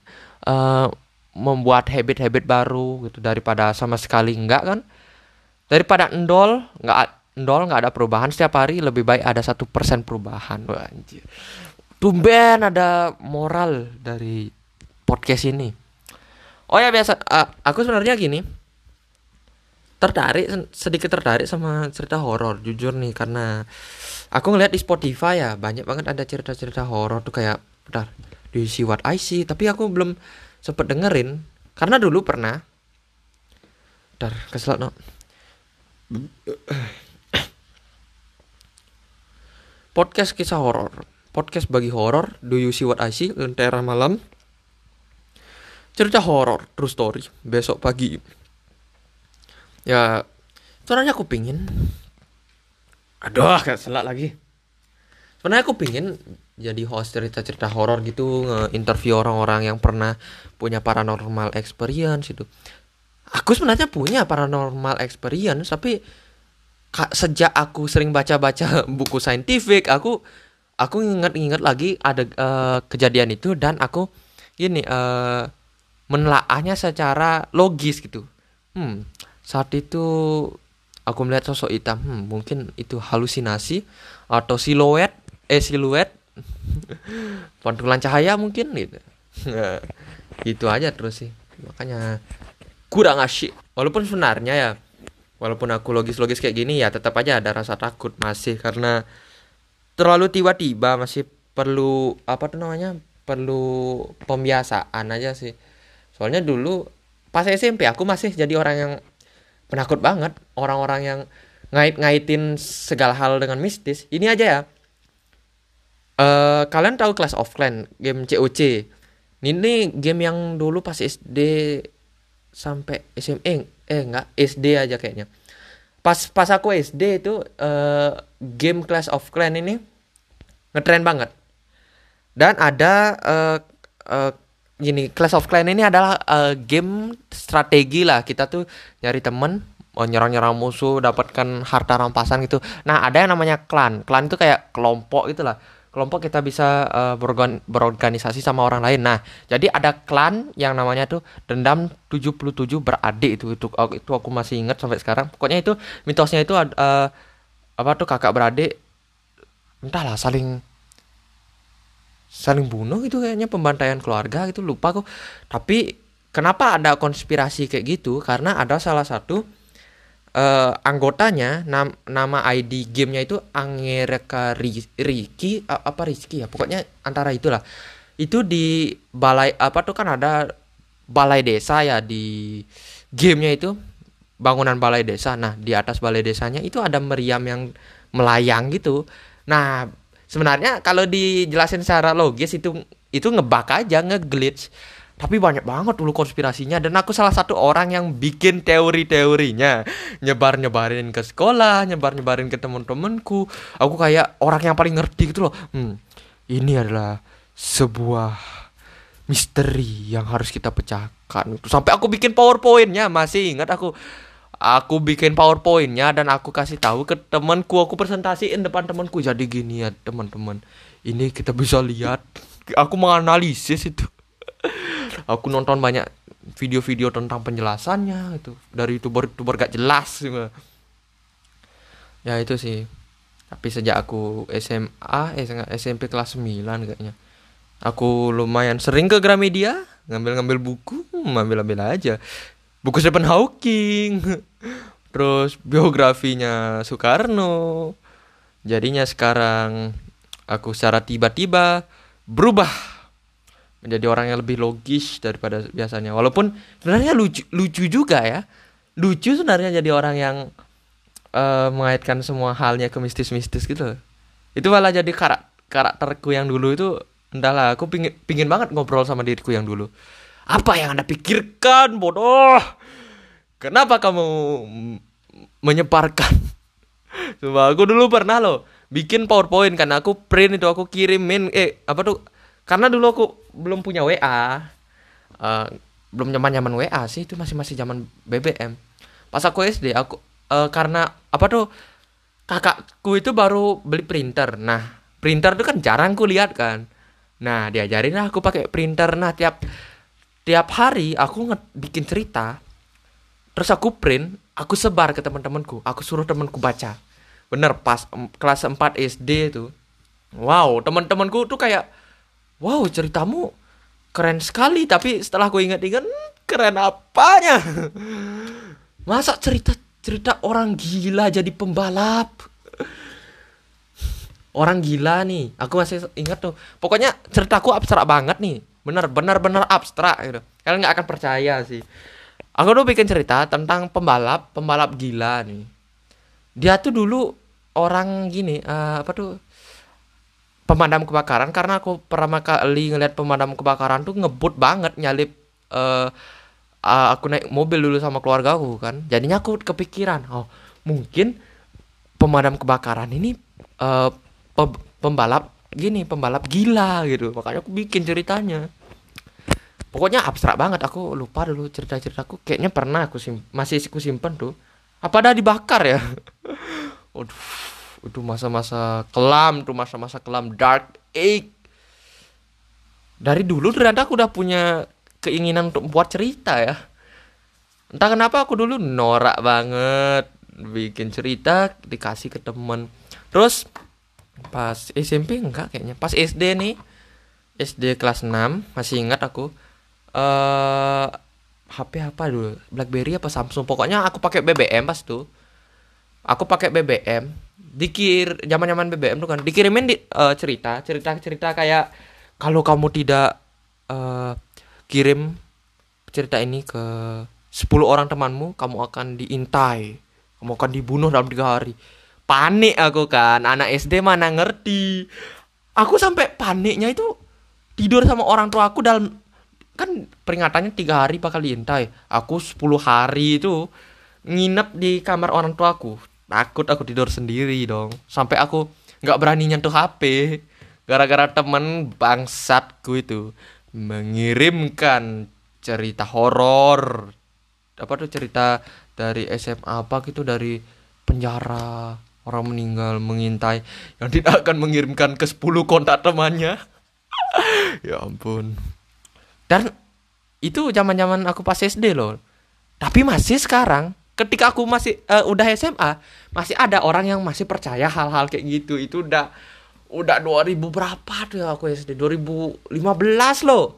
A: uh, membuat habit-habit baru gitu. Daripada sama sekali enggak kan. Daripada endol nggak endol nggak ada perubahan. Setiap hari lebih baik ada satu persen perubahan. Wah, anjir. Tumben ada moral dari podcast ini. Oh ya biasa uh, aku sebenarnya gini. Tertarik sedikit tertarik sama cerita horor jujur nih karena aku ngeliat di Spotify ya banyak banget ada cerita-cerita horor tuh kayak bentar you see what I see tapi aku belum sempet dengerin karena dulu pernah bentar kesel no podcast kisah horor. Podcast bagi horor do you see what I see? Lentera malam. Cerita horor true story besok pagi. Ya sebenarnya aku pingin aduh kayak selak lagi. Sebenarnya aku pingin jadi host cerita-cerita horor gitu nge-interview orang-orang yang pernah punya paranormal experience itu aku sebenarnya punya paranormal experience tapi sejak aku sering baca-baca buku saintifik aku aku ingat-ingat lagi ada uh, kejadian itu dan aku gini uh, menelaahnya secara logis gitu. Hmm saat itu aku melihat sosok hitam. Hmm, mungkin itu halusinasi atau siluet eh siluet. Pantulan cahaya mungkin gitu. Itu aja terus sih. Makanya kurang asyik. Walaupun sebenarnya ya walaupun aku logis-logis kayak gini ya tetap aja ada rasa takut masih karena terlalu tiba-tiba masih perlu apa tuh namanya perlu pembiasaan aja sih. Soalnya dulu pas SMP aku masih jadi orang yang penakut banget orang-orang yang ngait-ngaitin segala hal dengan mistis. Ini aja ya. Uh, kalian tahu Clash of Clan game COC ini game yang dulu pas SD sampai SMA eh, enggak SD aja kayaknya. Pas pas aku SD itu uh, game Clash of Clan ini ngetren banget. Dan ada uh, uh, gini Clash of Clan ini adalah uh, game strategi lah. Kita tuh nyari temen mau nyerang-nyerang musuh dapatkan harta rampasan gitu. Nah ada yang namanya klan. Klan itu kayak kelompok itulah kelompok kita bisa uh, berorgan berorganisasi sama orang lain. Nah, jadi ada klan yang namanya tuh Dendam 77 beradik itu itu itu aku masih ingat sampai sekarang. Pokoknya itu mitosnya itu uh, apa tuh kakak beradik entahlah saling saling bunuh itu kayaknya pembantaian keluarga gitu lupa kok. Tapi kenapa ada konspirasi kayak gitu? Karena ada salah satu uh, anggotanya nam, nama ID gamenya itu Angereka Riki apa Rizky ya? Pokoknya antara itulah. Itu di balai apa tuh kan ada balai desa ya di gamenya itu. Bangunan balai desa. Nah di atas balai desanya itu ada meriam yang melayang gitu. Nah sebenarnya kalau dijelasin secara logis itu itu ngebak aja ngeglitch tapi banyak banget dulu konspirasinya dan aku salah satu orang yang bikin teori-teorinya. Nyebar nyebarin ke sekolah nyebar nyebarin ke temen-temenku. Aku kayak orang yang paling ngerti gitu loh. Hmm, ini adalah sebuah misteri yang harus kita pecahkan. Sampai aku bikin powerpointnya masih ingat aku. Aku bikin powerpointnya dan aku kasih tahu ke temanku aku presentasiin depan temanku jadi gini ya teman-teman. Ini kita bisa lihat. Aku menganalisis itu aku nonton banyak video-video tentang penjelasannya itu dari youtuber-youtuber gak jelas juga ya itu sih. Tapi sejak aku SMA eh SMP kelas 9 kayaknya aku lumayan sering ke Gramedia ngambil-ngambil buku ngambil-ambil aja. Buku Stephen Hawking terus biografinya Soekarno. Jadinya sekarang aku secara tiba-tiba berubah menjadi orang yang lebih logis daripada biasanya. Walaupun sebenarnya lucu lucu juga ya. Lucu sebenarnya jadi orang yang uh, mengaitkan semua halnya ke mistis-mistis gitu itu malah jadi karak karakterku yang dulu itu entahlah aku pingin pingin banget ngobrol sama diriku yang dulu. Apa yang anda pikirkan bodoh? Kenapa kamu menyebarkan? Coba aku dulu pernah loh bikin powerpoint kan aku print itu aku kirimin eh apa tuh karena dulu aku belum punya WA uh, eh, belum nyaman nyaman WA sih itu masih masih zaman BBM pas aku SD aku uh, karena apa tuh kakakku itu baru beli printer. Nah printer itu kan jarang ku lihat kan. Nah diajarin lah aku pakai printer. Nah tiap tiap hari aku nge bikin cerita. Terus aku print aku sebar ke teman-temanku. Aku suruh temanku baca. Bener pas kelas 4 SD itu. Wow teman-temanku tuh kayak wow ceritamu keren sekali. Tapi setelah gue ingat-ingat hmm, keren apanya? Masa cerita cerita orang gila jadi pembalap? Orang gila nih. Aku masih ingat tuh. Pokoknya ceritaku abstrak banget nih. Bener bener bener abstrak gitu. Kalian nggak akan percaya sih. Aku tuh bikin cerita tentang pembalap pembalap gila nih. Dia tuh dulu orang gini uh, apa tuh pemadam kebakaran karena aku pertama kali ngeliat pemadam kebakaran tuh ngebut banget nyalip uh, uh, aku naik mobil dulu sama keluarga aku kan. Jadinya aku kepikiran oh mungkin pemadam kebakaran ini uh, pe pembalap gini pembalap gila gitu. Makanya aku bikin ceritanya. Pokoknya abstrak banget aku lupa dulu cerita ceritaku kayaknya pernah aku sim masih aku simpen tuh. Apa dah dibakar ya? Waduh itu masa-masa kelam tuh masa-masa kelam dark age dari dulu ternyata aku udah punya keinginan untuk buat cerita ya. Entah kenapa aku dulu norak banget bikin cerita dikasih ke temen terus pas SMP enggak kayaknya. Pas SD nih SD kelas 6 masih ingat aku eh uh, HP apa dulu? BlackBerry apa Samsung? Pokoknya aku pakai BBM pas tuh aku pakai BBM dikir zaman zaman BBM tuh kan dikirimin di, uh, cerita cerita cerita kayak kalau kamu tidak uh, kirim cerita ini ke 10 orang temanmu kamu akan diintai kamu akan dibunuh dalam tiga hari. Panik aku kan anak SD mana ngerti? Aku sampai paniknya itu tidur sama orang tua aku dalam kan peringatannya tiga hari bakal diintai. Aku 10 hari itu nginep di kamar orang tua aku takut aku tidur sendiri dong. Sampai aku nggak berani nyentuh HP gara-gara temen bangsatku itu mengirimkan cerita horor. Apa tuh cerita dari SMA apa gitu dari penjara. Orang meninggal mengintai. Yang tidak akan mengirimkan ke 10 kontak temannya. Ya ampun. Dan itu zaman zaman aku pas SD loh. Tapi masih sekarang ketika aku masih uh, udah SMA masih ada orang yang masih percaya hal-hal kayak gitu. Itu udah udah 2000 berapa tuh aku SD 2015 loh.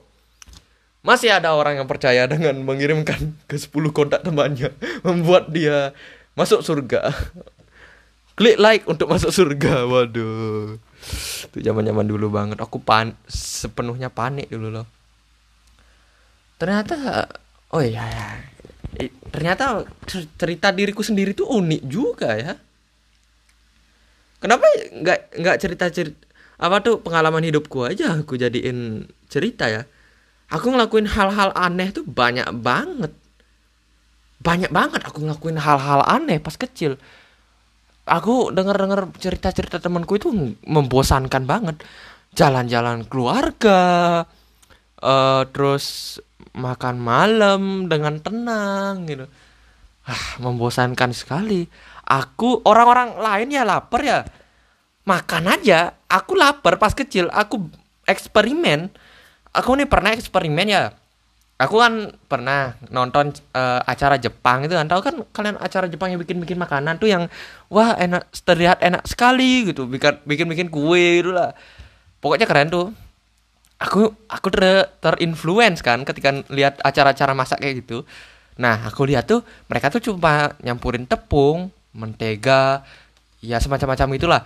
A: Masih ada orang yang percaya dengan mengirimkan ke 10 kontak temannya membuat dia masuk surga. Klik like untuk masuk surga. Waduh. Itu zaman zaman dulu banget. Aku pan sepenuhnya panik dulu loh. Ternyata oh iya ya ternyata cerita diriku sendiri tuh unik juga ya. Kenapa nggak nggak cerita cerita apa tuh pengalaman hidupku aja aku jadiin cerita ya. Aku ngelakuin hal-hal aneh tuh banyak banget. Banyak banget aku ngelakuin hal-hal aneh pas kecil. Aku denger dengar cerita-cerita temanku itu membosankan banget. Jalan-jalan keluarga uh, terus makan malam dengan tenang gitu. Ah membosankan sekali. Aku orang-orang lain ya lapar ya. Makan aja. Aku lapar pas kecil. Aku eksperimen. Aku nih pernah eksperimen ya. Aku kan pernah nonton uh, acara Jepang itu kan. Tahu kan kalian acara Jepang yang bikin bikin makanan tuh yang wah enak terlihat enak sekali gitu. Bikin bikin kue gitu lah. Pokoknya keren tuh aku aku ter terinfluence kan ketika lihat acara-acara masak kayak gitu. Nah aku lihat tuh mereka tuh cuma nyampurin tepung mentega ya semacam-macam itulah.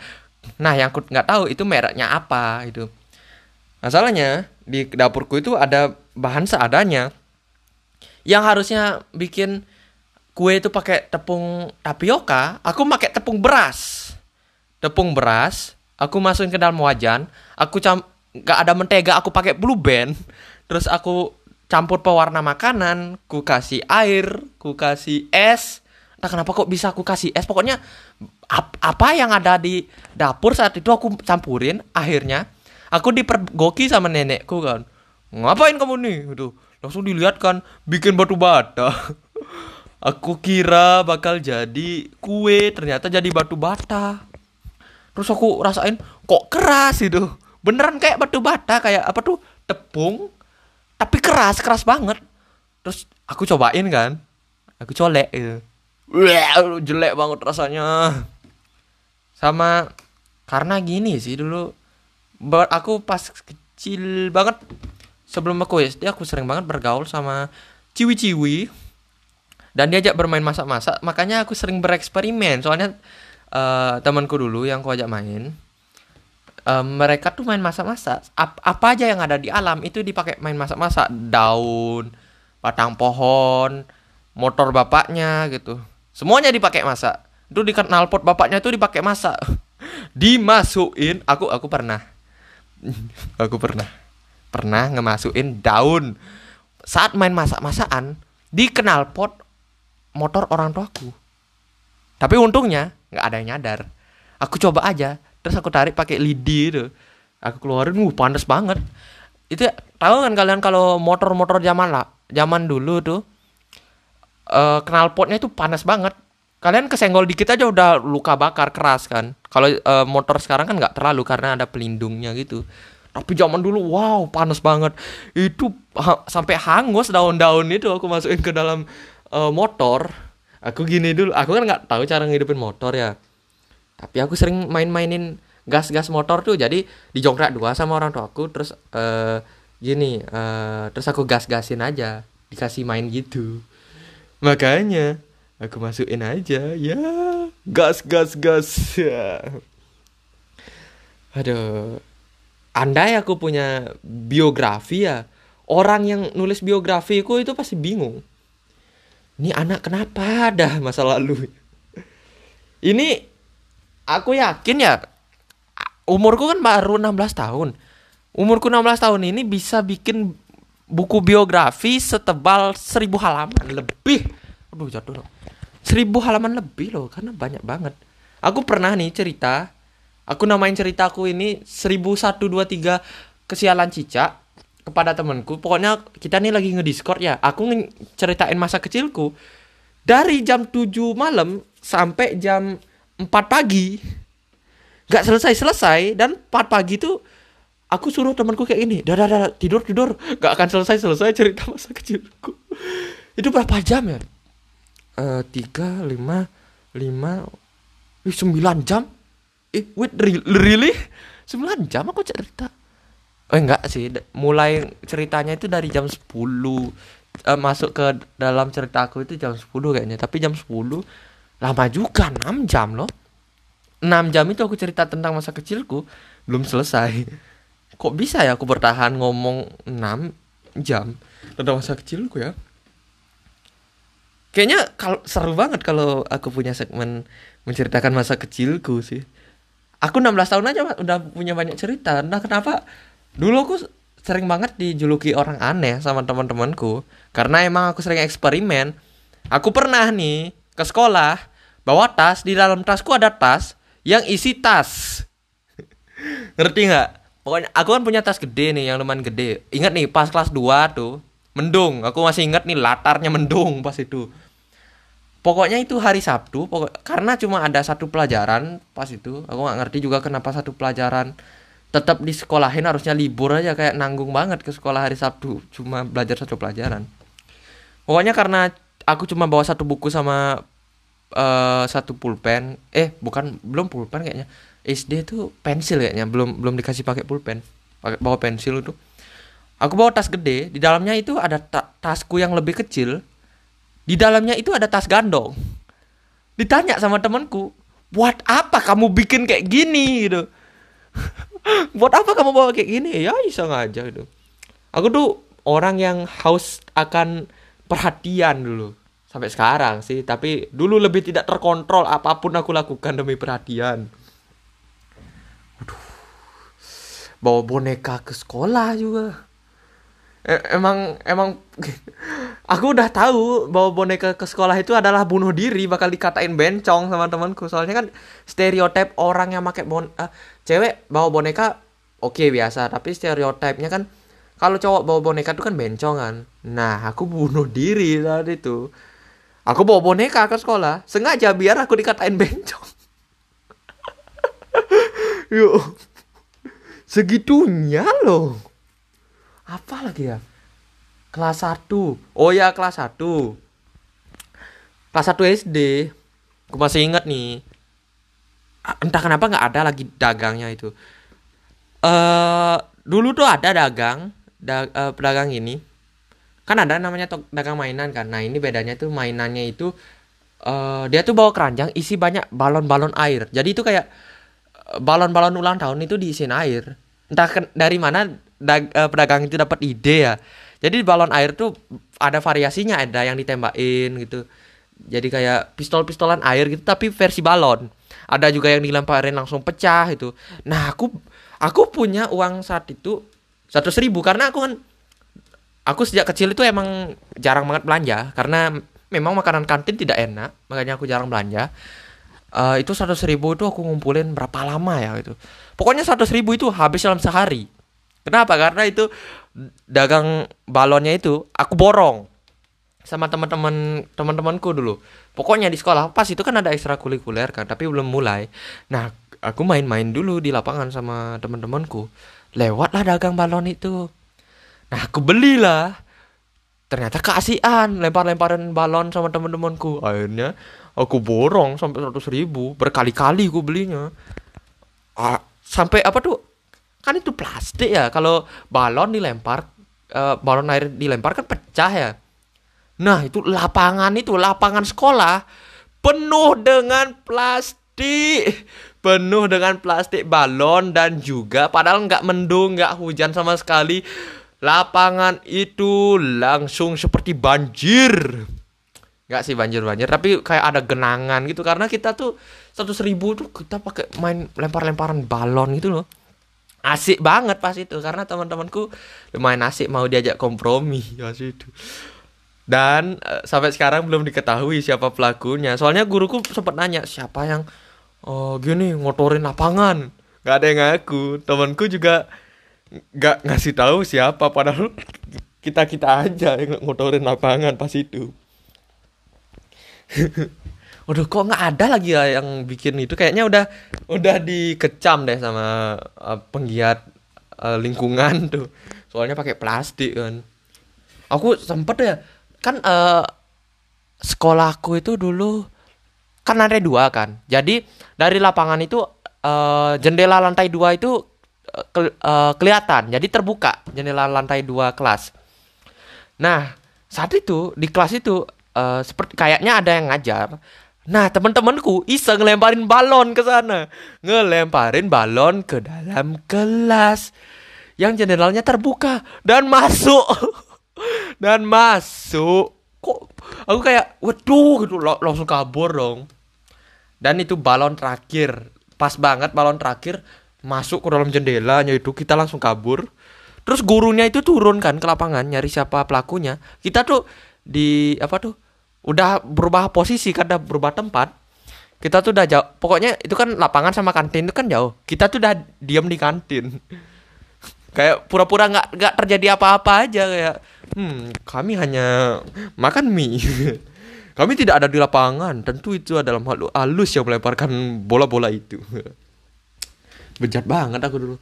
A: Nah yang aku nggak tahu itu mereknya apa itu masalahnya di dapurku itu ada bahan seadanya. Yang harusnya bikin kue itu pakai tepung tapioka aku pakai tepung beras. Tepung beras aku masukin ke dalam wajan aku cam nggak ada mentega aku pakai blue band. Terus aku campur pewarna makanan ku kasih air ku kasih es. Entah kenapa kok bisa aku kasih es. Pokoknya ap apa yang ada di dapur saat itu aku campurin akhirnya aku dipergoki sama nenekku kan. Ngapain kamu nih? Itu langsung dilihat kan bikin batu bata. Aku kira bakal jadi kue ternyata jadi batu bata. Terus aku rasain kok keras? Itu beneran kayak batu bata kayak apa tuh? Tepung tapi keras keras banget. Terus aku cobain kan aku colek gitu. Wah, jelek banget rasanya. Sama karena gini sih dulu aku pas kecil banget sebelum aku SD aku sering banget bergaul sama ciwi-ciwi. Dan diajak bermain masak-masak makanya aku sering bereksperimen. Soalnya uh, temanku dulu yang aku ajak main um, mereka tuh main masak-masak. Ap apa aja yang ada di alam itu dipakai main masak-masak. Daun batang pohon motor bapaknya gitu. Semuanya dipakai masak. Itu di knalpot bapaknya itu dipakai masak. Dimasukin aku aku pernah. Aku pernah. Pernah ngemasukin daun. Saat main masak-masakan di knalpot motor orang tuaku. Tapi untungnya nggak ada yang nyadar. Aku coba aja terus aku tarik pakai lidi itu. Aku keluarin uh panas banget. Itu tahu kan kalian kalau motor-motor zaman lah zaman dulu tuh uh, knalpotnya itu panas banget. Kalian kesenggol dikit aja udah luka bakar keras kan. Kalau uh, motor sekarang kan nggak terlalu karena ada pelindungnya gitu. Tapi zaman dulu wow panas banget. Itu ha sampai hangus daun-daun itu aku masukin ke dalam uh, motor. Aku gini dulu aku kan nggak tahu cara ngidupin motor ya tapi aku sering main-mainin gas-gas motor tuh jadi dijongkrak dua sama orang tua aku terus uh, gini uh, terus aku gas-gasin aja dikasih main gitu. Makanya aku masukin aja ya gas gas gas. Ya. aduh andai aku punya biografi ya orang yang nulis biografiku itu pasti bingung. Ini anak kenapa ada masa lalu? Ini aku yakin ya umurku kan baru 16 tahun. Umurku 16 tahun ini bisa bikin buku biografi setebal 1000 halaman lebih. Aduh jatuh loh. 1000 halaman lebih loh karena banyak banget. Aku pernah nih cerita, aku namain ceritaku ini 1123 kesialan cicak kepada temanku. Pokoknya kita nih lagi nge-discord ya. Aku ceritain masa kecilku. Dari jam 7 malam sampai jam 4 pagi. Nggak selesai selesai dan 4 pagi tuh aku suruh temanku kayak gini dah dah tidur tidur. Nggak akan selesai selesai cerita masa kecilku. Itu berapa jam ya? Eh, tiga lima lima sembilan jam? Eh wait re- really? Sembilan jam aku cerita? Eh enggak sih mulai ceritanya itu dari jam 10 eh, masuk ke dalam cerita aku itu jam 10 kayaknya tapi jam 10 lama juga 6 jam loh. 6 jam itu aku cerita tentang masa kecilku belum selesai. Kok bisa ya aku bertahan ngomong 6 jam tentang masa kecilku ya? Kayaknya kalau seru banget kalau aku punya segmen menceritakan masa kecilku sih. Aku 16 tahun aja udah punya banyak cerita. Nah kenapa? Dulu aku sering banget dijuluki orang aneh sama teman-temanku. Karena emang aku sering eksperimen. Aku pernah nih ke sekolah bawa tas di dalam tasku ada tas yang isi tas. Ngerti nggak? Pokoknya aku kan punya tas gede nih yang lumayan gede. Ingat nih pas kelas 2 tuh mendung. Aku masih ingat nih latarnya mendung pas itu. Pokoknya itu hari Sabtu pokok karena cuma ada satu pelajaran pas itu. Aku nggak ngerti juga kenapa satu pelajaran tetap di sekolahin harusnya libur aja kayak nanggung banget ke sekolah hari Sabtu. Cuma belajar satu pelajaran. Pokoknya karena aku cuma bawa satu buku sama eh, satu pulpen. Eh bukan belum pulpen kayaknya. SD tuh pensil kayaknya belum belum dikasih pakai pulpen. Pakai bawa pensil itu. Aku bawa tas gede di dalamnya itu ada ta- tasku yang lebih kecil. Di dalamnya itu ada tas gandong. Ditanya sama temanku buat apa kamu bikin kayak gini? gitu. Buat apa kamu bawa kayak gini? Ya iseng aja gitu. Aku tuh orang yang haus akan perhatian dulu. Sampai sekarang sih tapi dulu lebih tidak terkontrol apa pun aku lakukan demi perhatian. Aduh. bawa boneka ke sekolah juga. E- emang emang aku udah tahu bahwa boneka ke sekolah itu adalah bunuh diri bakal dikatain bencong sama temanku. Soalnya kan stereotip orang yang pakai bon eh, cewek bawa boneka oke biasa. Tapi stereotipnya kan kalau cowok bawa boneka itu kan bencongan. Nah aku bunuh diri saat itu. Aku bawa boneka ke sekolah. Sengaja biar aku dikatain bencong. Yuk segitunya loh. Apa lagi ya? Kelas 1 oh ya kelas 1 kelas 1 SD aku masih ingat nih. Ah, entah kenapa nggak ada lagi dagangnya itu. Eh dulu tuh ada dagang da- eh, pedagang ini kan ada namanya tok- dagang mainan kan. Nah ini bedanya tuh mainannya itu eh dia tuh bawa keranjang isi banyak balon-balon air. Jadi itu kayak eh, balon-balon ulang tahun itu diisiin air. Entah dari mana dag- eh, pedagang itu dapat ide ya. Jadi di balon air tuh ada variasinya ada yang ditembakin gitu. Jadi kayak pistol-pistolan air gitu tapi versi balon. Ada juga yang dilemparin langsung pecah itu nah aku aku punya uang saat itu satu ribu karena aku kan aku sejak kecil itu emang jarang banget belanja karena memang makanan kantin tidak enak makanya aku jarang belanja. Eh, itu satu ribu itu aku ngumpulin berapa lama ya itu pokoknya satu ribu itu habis dalam sehari. Kenapa? Karena itu dagang balonnya itu aku borong sama teman-teman teman-temanku dulu. Pokoknya di sekolah pas itu kan ada ekstrakurikuler kan tapi belum mulai. Nah aku main-main dulu di lapangan sama teman-temanku lewatlah dagang balon itu. Nah aku belilah. Ternyata keasian lempar-lemparan balon sama teman-temanku akhirnya aku borong sampai seratus ribu. Berkali-kali aku belinya. Ah, sampai apa tuh? Kan itu plastik ya. Kalau balon dilempar eh, balon air dilempar kan pecah ya. Nah itu lapangan itu lapangan sekolah penuh dengan plastik penuh dengan plastik balon dan juga padahal nggak mendung nggak hujan sama sekali lapangan itu langsung seperti banjir. Nggak sih banjir banjir tapi kayak ada genangan gitu. Karena kita tuh satu ribu tuh kita pakai main lempar-lemparan balon gitu loh. Asik banget pas itu karena teman-temanku lumayan asik mau diajak kompromi. Pas itu. Dan eh, sampai sekarang belum diketahui siapa pelakunya. Soalnya guruku sempat nanya siapa yang oh gini ngotorin lapangan nggak ada yang ngaku temanku juga nggak ngasih tahu siapa padahal kita kita aja yang ngotorin lapangan pas itu Waduh kok nggak ada lagi ya yang bikin itu kayaknya udah udah dikecam deh sama uh, penggiat uh, lingkungan tuh. Soalnya pakai plastik kan. Aku sempet ya kan uh, sekolahku itu dulu kan lantai dua kan. Jadi dari lapangan itu uh, jendela lantai dua itu uh, ke, uh, kelihatan. Jadi terbuka jendela lantai dua kelas. Nah saat itu di kelas itu uh, seperti kayaknya ada yang ngajar Nah, teman-temanku iseng ngelemparin balon ke sana. Ngelemparin balon ke dalam kelas. Yang jendelanya terbuka dan masuk. dan masuk. Kok aku kayak waduh gitu langsung kabur dong. Dan itu balon terakhir. Pas banget balon terakhir masuk ke dalam jendelanya itu kita langsung kabur. Terus gurunya itu turun kan ke lapangan nyari siapa pelakunya. Kita tuh di apa tuh udah berubah posisi karena berubah tempat kita tuh udah jauh pokoknya itu kan lapangan sama kantin itu kan jauh kita tuh udah diam di kantin kayak pura-pura nggak -pura nggak terjadi apa-apa aja kayak hmm kami hanya makan mie. Kami tidak ada di lapangan. Tentu itu adalah makhluk halus yang melemparkan bola-bola itu. Bejat banget aku dulu.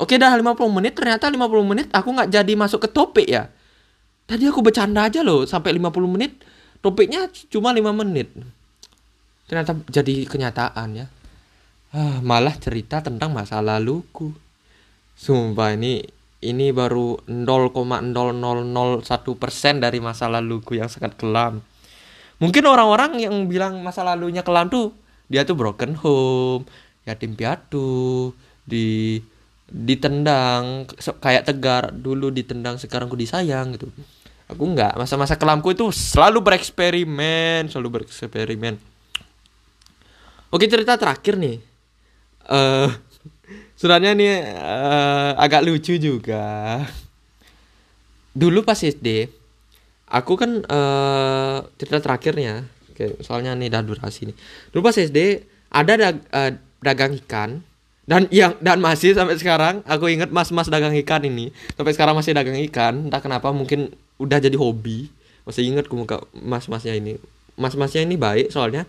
A: Oke dah 50 menit. Ternyata 50 menit aku nggak jadi masuk ke topik ya. Tadi aku bercanda aja loh sampai 50 menit. Topiknya cuma lima menit. Ternyata jadi kenyataan ya. Ah, malah cerita tentang masa laluku sumpah ini ini baru 0,0001 persen dari masa laluku yang sangat kelam. Mungkin orang-orang yang bilang masa lalunya kelam tuh dia tuh broken home yatim piatu di ditendang kayak tegar dulu ditendang sekarang ku disayang gitu. Aku nggak masa-masa kelamku itu selalu bereksperimen selalu bereksperimen. Oke cerita terakhir nih. Uh, sebenarnya nih uh, agak lucu juga. Dulu pas SD aku kan uh, cerita terakhirnya oke soalnya nih dah durasi nih. Dulu pas SD ada dag, uh, dagang ikan dan yang dan masih sampai sekarang aku inget mas-mas dagang ikan ini. Sampai sekarang masih dagang ikan entah kenapa mungkin udah jadi hobi. Masih inget aku muka mas-masnya ini. Mas-masnya ini baik soalnya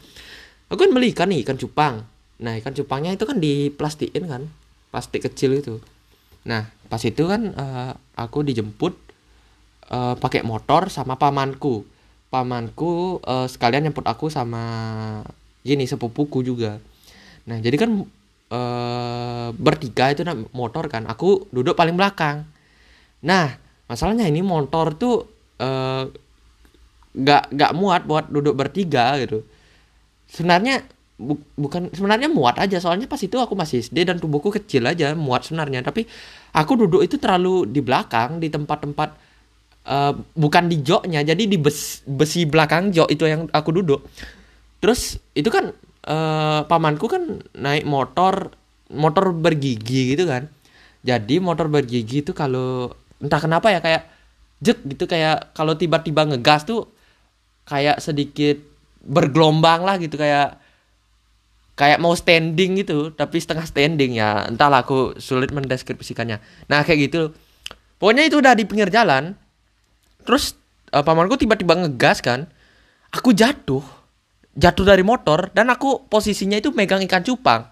A: aku kan beli ikan nih ikan cupang. Nah ikan cupangnya itu kan di plastikin kan plastik kecil itu. Nah pas itu kan uh, aku dijemput uh, pakai motor sama pamanku. Pamanku uh, sekalian nyemput aku sama gini sepupuku juga. Nah jadi kan uh, bertiga itu motor kan aku duduk paling belakang. Nah masalahnya ini motor tuh uh, nggak nggak muat buat duduk bertiga gitu. Sebenarnya bu, bukan sebenarnya muat aja soalnya pas itu aku masih SD dan tubuhku kecil aja muat sebenarnya. Tapi aku duduk itu terlalu di belakang di tempat-tempat uh, bukan di joknya jadi di besi, besi belakang jok itu yang aku duduk. Terus itu kan uh, pamanku kan naik motor motor bergigi gitu kan. Jadi motor bergigi itu kalau entah kenapa ya kayak jet gitu kayak kalau tiba-tiba ngegas tuh kayak sedikit bergelombang lah gitu kayak kayak mau standing gitu tapi setengah standing ya. Entahlah aku sulit mendeskripsikannya. Nah kayak gitu. Pokoknya itu udah di pinggir jalan. Terus uh, pamanku tiba-tiba ngegas kan. Aku jatuh. Jatuh dari motor dan aku posisinya itu megang ikan cupang.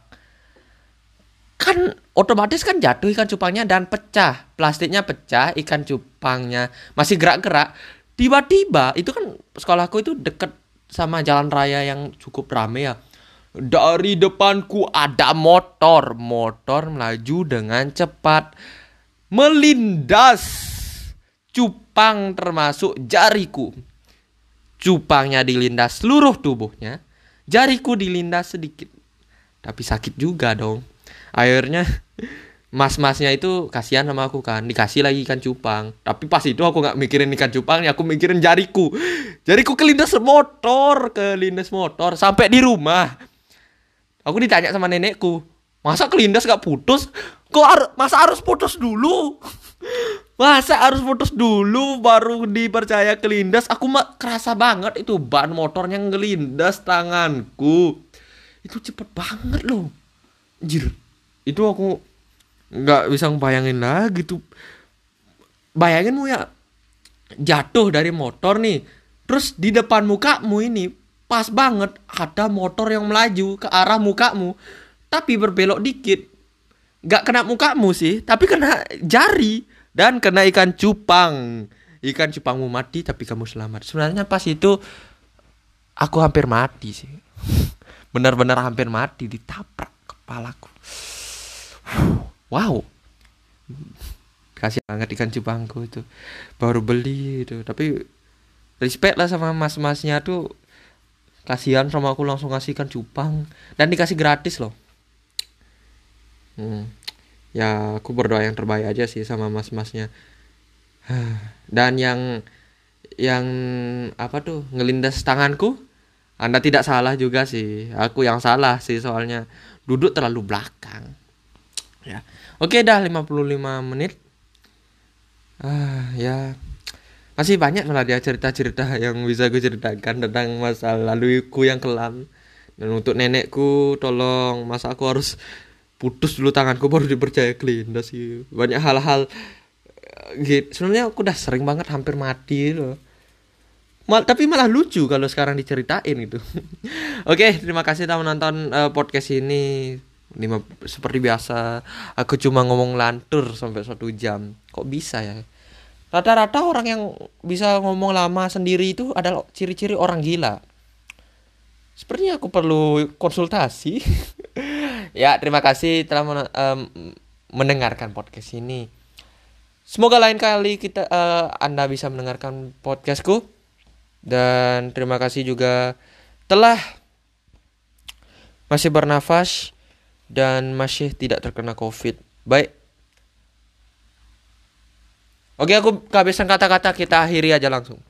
A: Kan otomatis kan jatuh ikan cupangnya dan pecah. Plastiknya pecah ikan cupangnya masih gerak-gerak. Tiba-tiba itu kan sekolahku itu deket sama jalan raya yang cukup rame ya dari depanku ada motor. Motor melaju dengan cepat. Melindas cupang termasuk jariku. Cupangnya dilindas seluruh tubuhnya. Jariku dilindas sedikit. Tapi sakit juga dong. Akhirnya mas-masnya itu kasihan sama aku kan. Dikasih lagi ikan cupang. Tapi pas itu aku nggak mikirin ikan cupang ya aku mikirin jariku. Jariku kelindas motor kelindas motor. Sampai di rumah aku ditanya sama nenekku masa kelindas gak putus? Kok har masa harus putus dulu? Masa harus putus dulu baru dipercaya kelindas aku mah kerasa banget itu ban motornya ngelindas tanganku. Itu cepet banget loh. Anjir itu aku nggak bisa bayangin lagi tuh. Bayangin mu ya jatuh dari motor nih terus di depan mukamu ini pas banget ada motor yang melaju ke arah mukamu tapi berbelok dikit. Nggak kena mukamu sih tapi kena jari dan kena ikan cupang. Ikan cupangmu mati tapi kamu selamat. Sebenarnya pas itu aku hampir mati sih. Benar-benar hampir mati ditabrak kepalaku. Wow. Kasih banget ikan cupangku itu. Baru beli itu tapi respect lah sama mas-masnya tuh kasihan sama aku langsung kasih ikan cupang. Dan dikasih gratis loh. Hmm. ya aku berdoa yang terbaik aja sih sama mas-masnya. Dan yang yang apa tuh ngelindas tanganku anda tidak salah juga sih. Aku yang salah sih soalnya. Duduk terlalu belakang. Ya. Oke dah 55 menit. Ah ya masih banyak malah dia cerita-cerita yang bisa gue ceritakan tentang masa laluku yang kelam dan untuk nenekku tolong masa aku harus putus dulu tanganku baru dipercaya kelindas sih banyak hal-hal eh, gitu sebenarnya aku udah sering banget hampir mati loh Mal, tapi malah lucu kalau sekarang diceritain gitu. Oke, terima kasih telah menonton uh, podcast ini. Lima, seperti biasa, aku cuma ngomong lantur sampai satu jam. Kok bisa ya? Rata-rata orang yang bisa ngomong lama sendiri itu adalah ciri-ciri orang gila. Sepertinya aku perlu konsultasi. ya, terima kasih telah men um, mendengarkan podcast ini. Semoga lain kali kita uh, Anda bisa mendengarkan podcastku dan terima kasih juga telah masih bernafas dan masih tidak terkena covid baik oke aku kehabisan kata-kata kita akhiri aja langsung